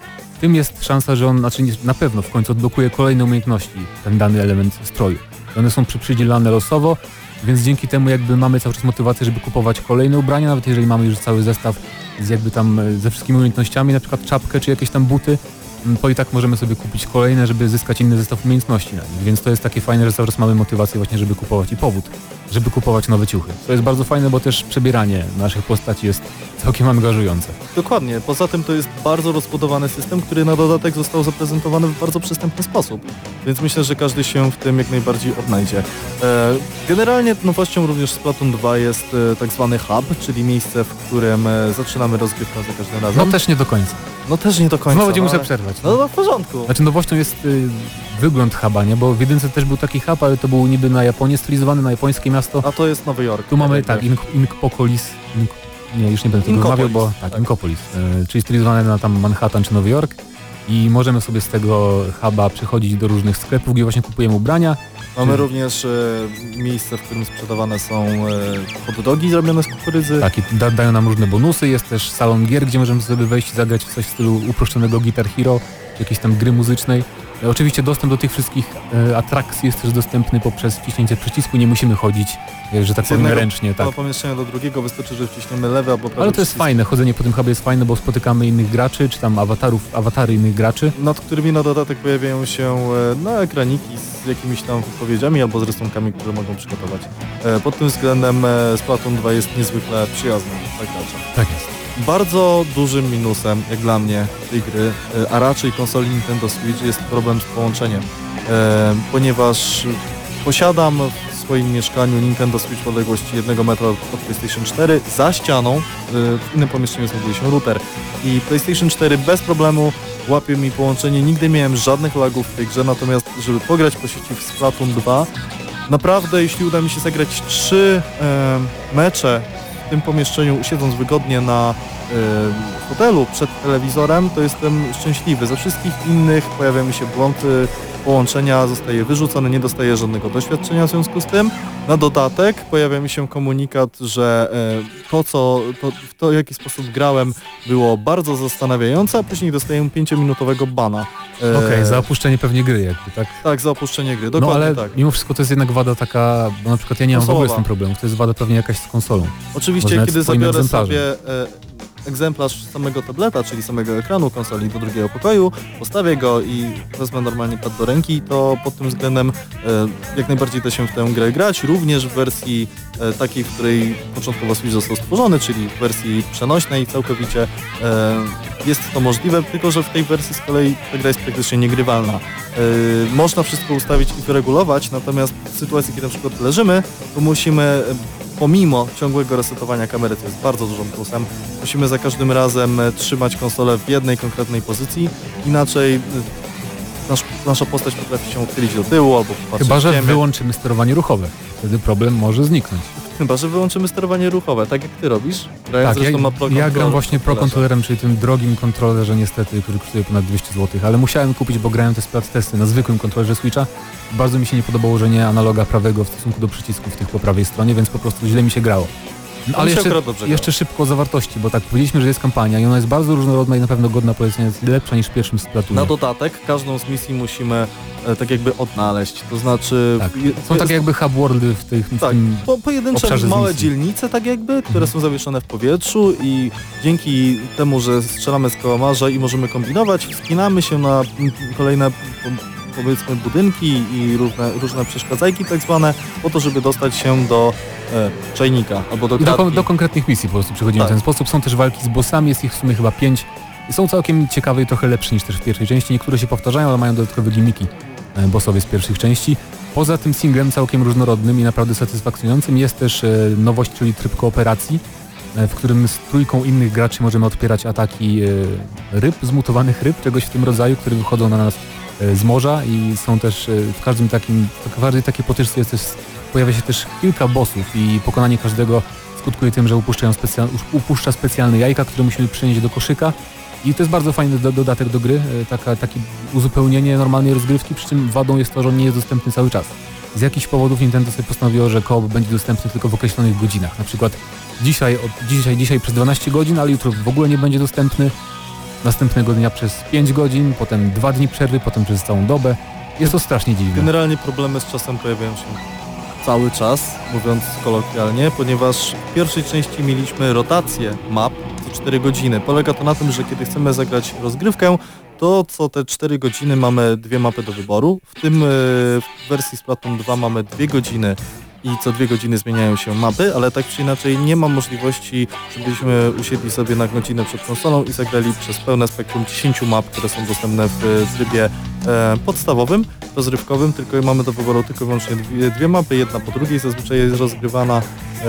tym jest szansa, że on, znaczy na pewno w końcu odblokuje kolejne umiejętności, ten dany element stroju. One są przydzielane losowo, więc dzięki temu jakby mamy cały czas motywację, żeby kupować kolejne ubrania, nawet jeżeli mamy już cały zestaw z jakby tam e, ze wszystkimi umiejętnościami, na przykład czapkę czy jakieś tam buty, to i tak możemy sobie kupić kolejne, żeby zyskać inny zestaw umiejętności na nich. Więc to jest takie fajne, że cały czas mamy motywację właśnie, żeby kupować i powód, żeby kupować nowe ciuchy. To jest bardzo fajne, bo też przebieranie naszych postaci jest całkiem angażujące. Dokładnie. Poza tym to jest bardzo rozbudowany system, który na dodatek został zaprezentowany w bardzo przystępny sposób. Więc myślę, że każdy się w tym jak najbardziej odnajdzie. E, Generalnie nowością również Splatoon 2 jest e, tak zwany hub, czyli miejsce, w którym e, zaczynamy rozgrywkę za każdym No razem. też nie do końca. No też nie do końca. Znowu cię no, muszę ale- No, no w porządku. Znaczy nowością jest y, wygląd huba, nie? Bo w jedynce też był taki hub, ale to był niby na Japonię stylizowany, na japońskie miasto. A to jest Nowy Jork. Tu mamy tak, Ink, Inkpopolis. Ink, nie, już nie będę tego Inkopolis, wymawiał, bo tak, tak. Inkopolis, y, czyli stylizowane na tam Manhattan czy Nowy Jork. I możemy sobie z tego huba przechodzić do różnych sklepów, gdzie właśnie kupujemy ubrania. Mamy również e, miejsce, w którym sprzedawane są e, hot dogi zrobione z kukurydzy. Tak, i da, dają nam różne bonusy. Jest też salon gier, gdzie możemy sobie wejść i zagrać w coś w stylu uproszczonego Guitar Hero, czy jakiejś tam gry muzycznej. E, Oczywiście dostęp do tych wszystkich e, atrakcji jest też dostępny poprzez wciśnięcie przycisku. Nie musimy chodzić, e, że tak powiem, ręcznie. Tak. Pomieszczenia do drugiego wystarczy, że wciśniemy lewy albo prawy Ale to jest przycisk. fajne, chodzenie po tym hubie jest fajne, bo spotykamy innych graczy, czy tam awatarów, awatary innych graczy. nad którymi na dodatek pojawiają się no, ekraniki z jakimiś tam wypowiedziami albo z rysunkami, które mogą przygotować. Pod tym względem Splatoon 2 jest niezwykle przyjazny dla gracza. Tak jest. Bardzo dużym minusem, jak dla mnie, tej gry, e, a raczej konsoli Nintendo Switch jest problem z połączeniem, e, ponieważ posiadam w swoim mieszkaniu Nintendo Switch w odległości 1 metra od PlayStation 4 za ścianą, e, w innym pomieszczeniu znajduje się router. I PlayStation 4 bez problemu łapie mi połączenie, nigdy nie miałem żadnych lagów w tej grze, natomiast żeby pograć po sieci w Splatoon 2, naprawdę jeśli uda mi się zagrać trzy e, mecze tym pomieszczeniu, siedząc wygodnie na e, fotelu przed telewizorem, to jestem szczęśliwy. Za wszystkich innych pojawia mi się błąd, e, połączenia zostaje wyrzucony, nie dostaje żadnego doświadczenia w związku z tym. Na dodatek pojawia mi się komunikat, że e, to, co, to, w to, w jaki sposób grałem było bardzo zastanawiające, a później dostaję 5-minutowego bana. E, Okej, za opuszczenie pewnie gry jakby, tak? Tak, za opuszczenie gry, No dokładnie ale tak. mimo wszystko to jest jednak wada taka, bo na przykład ja nie mam w ogóle z tym problemu, to jest wada pewnie jakaś z konsolą. Oczywiście, kiedy zabiorę egzemplarzem. sobie e, egzemplarz samego tableta, czyli samego ekranu konsoli do drugiego pokoju, postawię go i wezmę normalnie pad do ręki, to pod tym względem e, jak najbardziej da się w tę grę grać, również w wersji e, takiej, w której początkowo Switch został stworzony, czyli w wersji przenośnej całkowicie e, jest to możliwe, tylko że w tej wersji z kolei ta gra jest praktycznie niegrywalna. E, można wszystko ustawić i wyregulować, natomiast w sytuacji, kiedy na przykład leżymy, to musimy pomimo ciągłego resetowania kamery, to jest bardzo dużym plusem, musimy za każdym razem e, trzymać konsolę w jednej konkretnej pozycji, inaczej e, nasz, nasza postać potrafi się odchylić do tyłu albo Chyba, że wyłączymy sterowanie ruchowe. Wtedy problem może zniknąć. Chyba, że wyłączymy sterowanie ruchowe, tak jak ty robisz. Grając Tak, ja, na Pro ja gram właśnie Pro. Controllerem, czyli tym drogim kontrolerze niestety, który kosztuje ponad 200 zł, ale musiałem kupić, bo grałem te sprawdź testy na zwykłym kontrolerze Switcha. Bardzo mi się nie podobało ułożenie analoga prawego w stosunku do przycisków tych po prawej stronie, więc po prostu źle mi się grało. No, ale jeszcze, jeszcze szybko o zawartości, bo tak powiedzieliśmy, że jest kampania i ona jest bardzo różnorodna i na pewno godna polecenia, jest lepsza niż w pierwszym Splatunie. Na dodatek każdą z misji musimy e, tak jakby odnaleźć, to znaczy... Tak. Są takie jakby hub worldy w, tych, w Tak, tym po, pojedyncze małe dzielnice tak jakby, które Mhm. są zawieszone w powietrzu i dzięki temu, że strzelamy z kołamarza i możemy kombinować, wspinamy się na kolejne powiedzmy budynki i różne, różne przeszkadzajki tak zwane, po to, żeby dostać się do e, czajnika albo do do, do konkretnych misji po prostu przechodzimy Tak. w ten sposób. Są też walki z bossami, jest ich w sumie chyba pięć. Są całkiem ciekawe i trochę lepsze niż też w pierwszej części. Niektóre się powtarzają, ale mają dodatkowe gimiki e, bossowie z pierwszych części. Poza tym singlem całkiem różnorodnym i naprawdę satysfakcjonującym jest też e, nowość, czyli tryb kooperacji, e, w którym z trójką innych graczy możemy odpierać ataki ryb, zmutowanych ryb, czegoś w tym rodzaju, które wychodzą na nas z morza i są też e, w każdym takim, w każdej takiej potyczce jest też, pojawia się też kilka bossów i pokonanie każdego skutkuje tym, że upuszczają specjal, upuszcza specjalne jajka, które musimy przynieść do koszyka. I to jest bardzo fajny do, dodatek do gry, e, taka, takie uzupełnienie normalnej rozgrywki, przy czym wadą jest to, że on nie jest dostępny cały czas. Z jakichś powodów Nintendo sobie postanowiło, że koop będzie dostępny tylko w określonych godzinach. Na przykład dzisiaj, od, dzisiaj, dzisiaj przez 12 godzin, ale jutro w ogóle nie będzie dostępny. Następnego dnia przez 5 godzin, potem 2 dni przerwy, potem przez całą dobę. Jest to strasznie dziwne. Generalnie problemy z czasem pojawiają się cały czas, mówiąc kolokwialnie, ponieważ w pierwszej części mieliśmy rotację map co 4 godziny. Polega to na tym, że kiedy chcemy zagrać rozgrywkę, to co te 4 godziny mamy dwie mapy do wyboru. W tym e, w wersji Splatoon 2 mamy 2 godziny i co dwie godziny zmieniają się mapy, ale tak czy inaczej nie ma możliwości, żebyśmy usiedli sobie na godzinę przed konsolą i zagrali przez pełne spektrum 10 map, które są dostępne w trybie e, podstawowym, rozrywkowym, tylko mamy do wyboru tylko wyłącznie dwie, dwie mapy, jedna po drugiej zazwyczaj jest rozgrywana, e,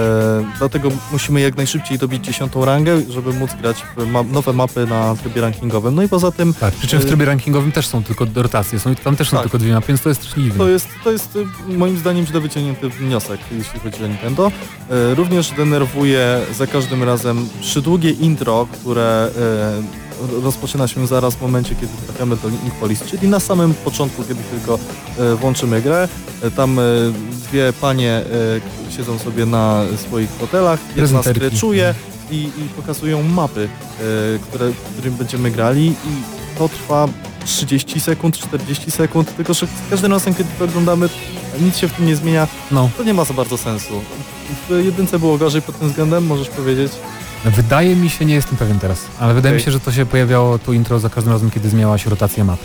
dlatego musimy jak najszybciej dobić dziesiątą rangę, żeby móc grać w ma nowe mapy na trybie rankingowym. No i poza tym Tak, przy czym w trybie rankingowym też są tylko rotacje, są, tam też są Tak. tylko dwie mapy, więc to jest strasznie dziwne. To jest, to jest y, moim zdaniem źle wyciągnięty wniosek, jeśli chodzi o Nintendo. E, Również denerwuje za każdym razem przydługie intro, które e, rozpoczyna się zaraz w momencie, kiedy trafiamy do Link Police, czyli na samym początku, kiedy tylko e, włączymy grę. Tam dwie panie siedzą sobie na swoich fotelach, jedna skreczuje i, i pokazują mapy, które, którym będziemy grali i to trwa 30 sekund, 40 sekund, tylko że każdym razem, kiedy to oglądamy, nic się w tym nie zmienia, No. to nie ma za bardzo sensu. W jedynce było gorzej pod tym względem, możesz powiedzieć? Wydaje mi się, nie jestem pewien teraz, ale wydaje Okej. mi się, że to się pojawiało to intro za każdym razem, kiedy zmieniała się rotacja map.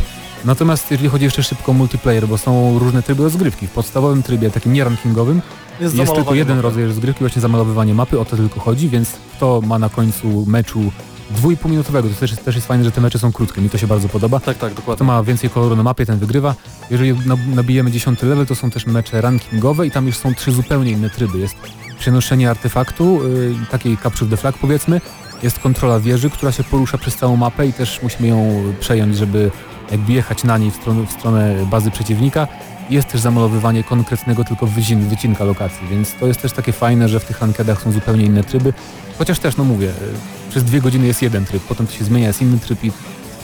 Natomiast jeżeli chodzi jeszcze szybko o multiplayer, bo są różne tryby rozgrywki. W podstawowym trybie, takim nierankingowym, jest tylko zamalowanie jeden mapy. rodzaj rozgrywki, właśnie zamalowywanie mapy, o to tylko chodzi, więc kto ma na końcu meczu dwójpółminutowego, to też, też jest fajne, że te mecze są krótkie, mi to się bardzo podoba. Tak, tak, Kto dokładnie. ma więcej koloru na mapie, ten wygrywa. Jeżeli nab- nabijemy 10 level, to są też mecze rankingowe i tam już są trzy zupełnie inne tryby. Jest przenoszenie artefaktu, yy, takiej capture the flag powiedzmy, jest kontrola wieży, która się porusza przez całą mapę i też musimy ją przejąć, żeby jakby jechać na niej w stronę, w stronę bazy przeciwnika. Jest też zamalowywanie konkretnego tylko wycin, wycinka lokacji, więc to jest też takie fajne, że w tych rankedach są zupełnie inne tryby. Chociaż też, no mówię, yy, przez dwie godziny jest jeden tryb, potem to się zmienia, jest inny tryb i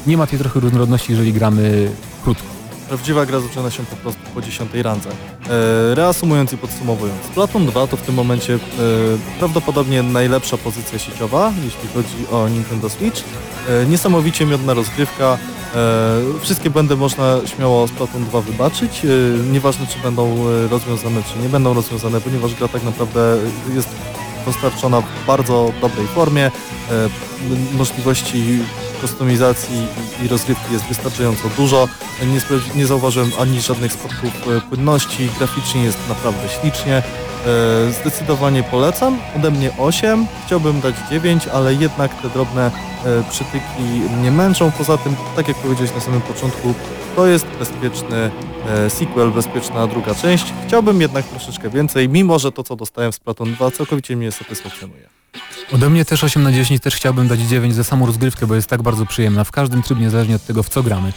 nie ma tej trochę różnorodności, jeżeli gramy krótko. Prawdziwa gra zaczyna się po prostu po 10 randze. E, reasumując i podsumowując, Splatoon 2 to w tym momencie e, prawdopodobnie najlepsza pozycja sieciowa, jeśli chodzi o Nintendo Switch. E, niesamowicie miodna rozgrywka. E, wszystkie będę można śmiało Splatoon 2 wybaczyć. E, nieważne czy będą e, rozwiązane, czy nie będą rozwiązane, ponieważ gra tak naprawdę jest dostarczona w bardzo dobrej formie. Możliwości kustomizacji i- i rozgrywki jest wystarczająco dużo. Nie, nie zauważyłem ani żadnych spadków e, płynności. Graficznie jest naprawdę ślicznie. E, Zdecydowanie polecam. Ode mnie 8. Chciałbym dać 9, ale jednak te drobne e, przytyki mnie męczą. Poza tym, tak jak powiedziałeś na samym początku, to jest bezpieczny e, sequel, bezpieczna druga część. Chciałbym jednak troszeczkę więcej, mimo że to, co dostałem z Platon 2, całkowicie mnie satysfakcjonuje. Ode mnie też 8 na 10, też chciałbym dać 9 za samą rozgrywkę, bo jest tak bardzo przyjemna. W każdym trybie, niezależnie od tego, w co gramy.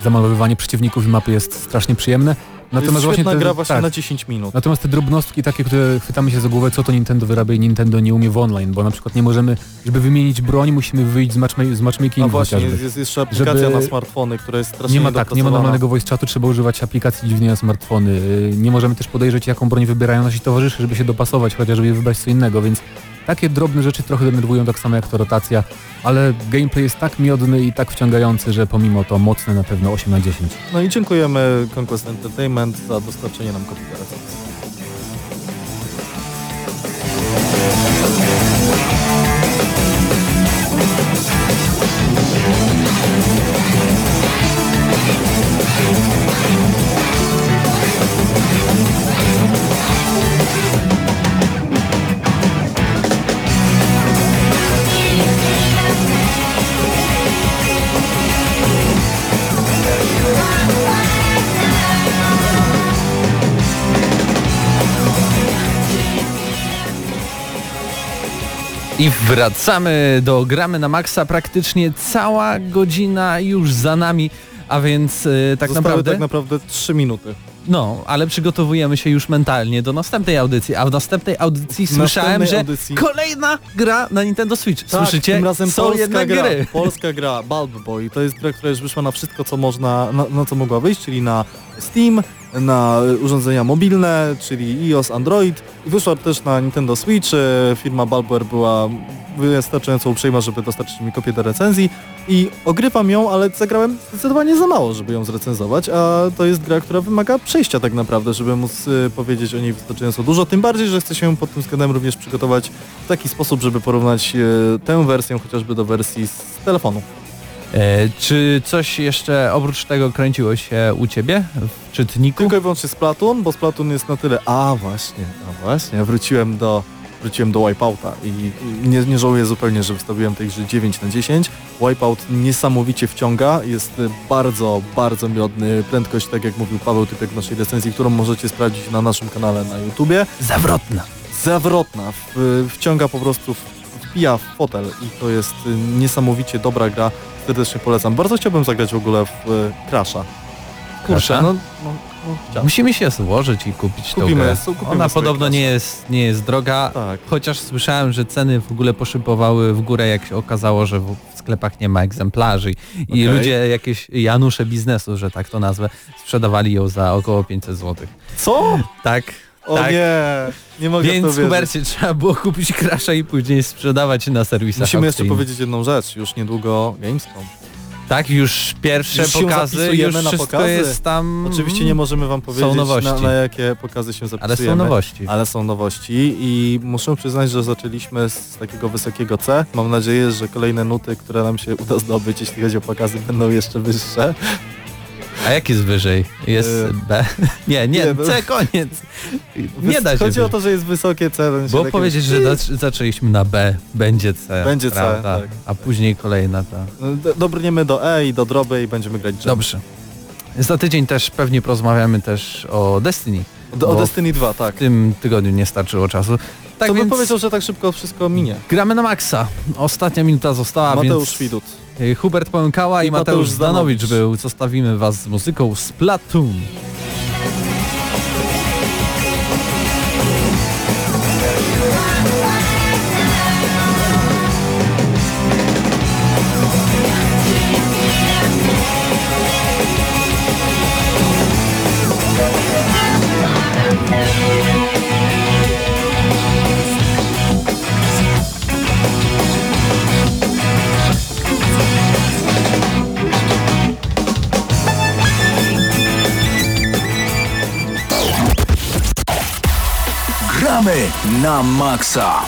Zamalowywanie przeciwników i mapy jest strasznie przyjemne. Natomiast jest świetna te, gra właśnie tak, na 10 minut. Natomiast te drobnostki takie, które chwytamy się za głowę, co to Nintendo wyrabia i Nintendo nie umie w online, bo na przykład nie możemy, żeby wymienić broń, musimy wyjść z, matchma z matchmakingu właśnie, chociażby. jest, jeszcze aplikacja Żeby- na smartfony, która jest strasznie Nie ma tak, nie ma normalnego voice chatu, trzeba używać aplikacji dziwnie na smartfony. Yy, Nie możemy też podejrzeć, jaką broń wybierają nasi towarzysze, żeby się dopasować, chociażby wybrać co innego, więc takie drobne rzeczy trochę denerwują, tak samo jak to rotacja, ale gameplay jest tak miodny i tak wciągający, że pomimo to mocne na pewno 8 na 10. No i dziękujemy Conquest Entertainment za dostarczenie nam kopii I wracamy do gramy na maksa. Praktycznie cała godzina już za nami, a więc y, tak Zostały naprawdę... tak naprawdę 3 minuty. No, ale przygotowujemy się już mentalnie do następnej audycji, a w następnej audycji słyszałem, następnej że audycji- kolejna gra na Nintendo Switch. Tak, Słyszycie? tym razem Są polska gra, gry. polska gra Bulb Boy. To jest gra, która już wyszła na wszystko, co można, na, na co mogła wyjść, czyli na Steam, na urządzenia mobilne, czyli iOS, Android. I wyszła też na Nintendo Switch. E, Firma Bulbware była wystarczająco uprzejma, żeby dostarczyć mi kopię do recenzji. I ogrywam ją, ale zagrałem zdecydowanie za mało, żeby ją zrecenzować, a to jest gra, która wymaga przejścia tak naprawdę, żeby móc e, powiedzieć o niej wystarczająco dużo. Tym bardziej, że chcę się pod tym względem również przygotować w taki sposób, żeby porównać e, tę wersję chociażby do wersji z telefonu. E, czy coś jeszcze oprócz tego kręciło się u ciebie w czytniku? Tylko i wyłącznie Splatoon, bo Splatoon jest na tyle... A właśnie, a właśnie, wróciłem do wróciłem do Wipeouta i nie, nie żałuję zupełnie, że wystawiłem tej grze 9 na 10. Wipeout niesamowicie wciąga, jest bardzo, bardzo miodny. Prędkość, tak jak mówił Paweł Typek w naszej recenzji, którą możecie sprawdzić na naszym kanale na YouTubie. Zawrotna. zawrotna, w, wciąga po prostu, wpija w fotel i to jest niesamowicie dobra gra, serdecznie polecam. Bardzo chciałbym zagrać w ogóle w y, Crasha. Kurczę, no, no, no. Musimy się złożyć i kupić tą Kupimy, grę. kupimy Ona podobno nie jest, nie jest droga, Tak. chociaż słyszałem, że ceny w ogóle poszybowały w górę, jak się okazało, że w w sklepach nie ma egzemplarzy i Okej. ludzie jakieś Janusze biznesu, że tak to nazwę, sprzedawali ją za około 500 zł. Co? Tak, O tak. nie, nie mogę Więc. Hubercie trzeba było kupić Crasha i później sprzedawać na serwisach Musimy jeszcze powiedzieć jedną rzecz, już niedługo Gamescom. Tak, już pierwsze Już pokazy, już na wszystko pokazy. jest tam... Oczywiście nie możemy wam powiedzieć na, na jakie pokazy się Ale zapisujemy. są nowości. Ale są nowości i muszę przyznać, że zaczęliśmy z takiego wysokiego C. Mam nadzieję, że kolejne nuty, które nam się uda zdobyć, jeśli chodzi o pokazy, będą jeszcze wyższe. A jak jest wyżej? Jest Y, B? Nie, nie, nie, no. C koniec. Nie da się Chodzi o wyżej. to, że jest wysokie C. Bo powiedzieć, że zac- zaczęliśmy na B, będzie C. Będzie C, prawda? tak. A później kolejna ta. D- Dobrniemy do E i do droby i będziemy grać dżem. Dobrze. Za tydzień też pewnie porozmawiamy też o Destiny. Do, o Destiny 2, tak. W tym tygodniu nie starczyło czasu. Tak to bym powiedział, że tak szybko wszystko minie. gramy na maksa. Ostatnia minuta została, Mateusz więc Widut. Y, Hubert Płękała i, I Mateusz Zdanowicz. był. Zostawimy was z muzyką Splatoon. Gramy na maksa!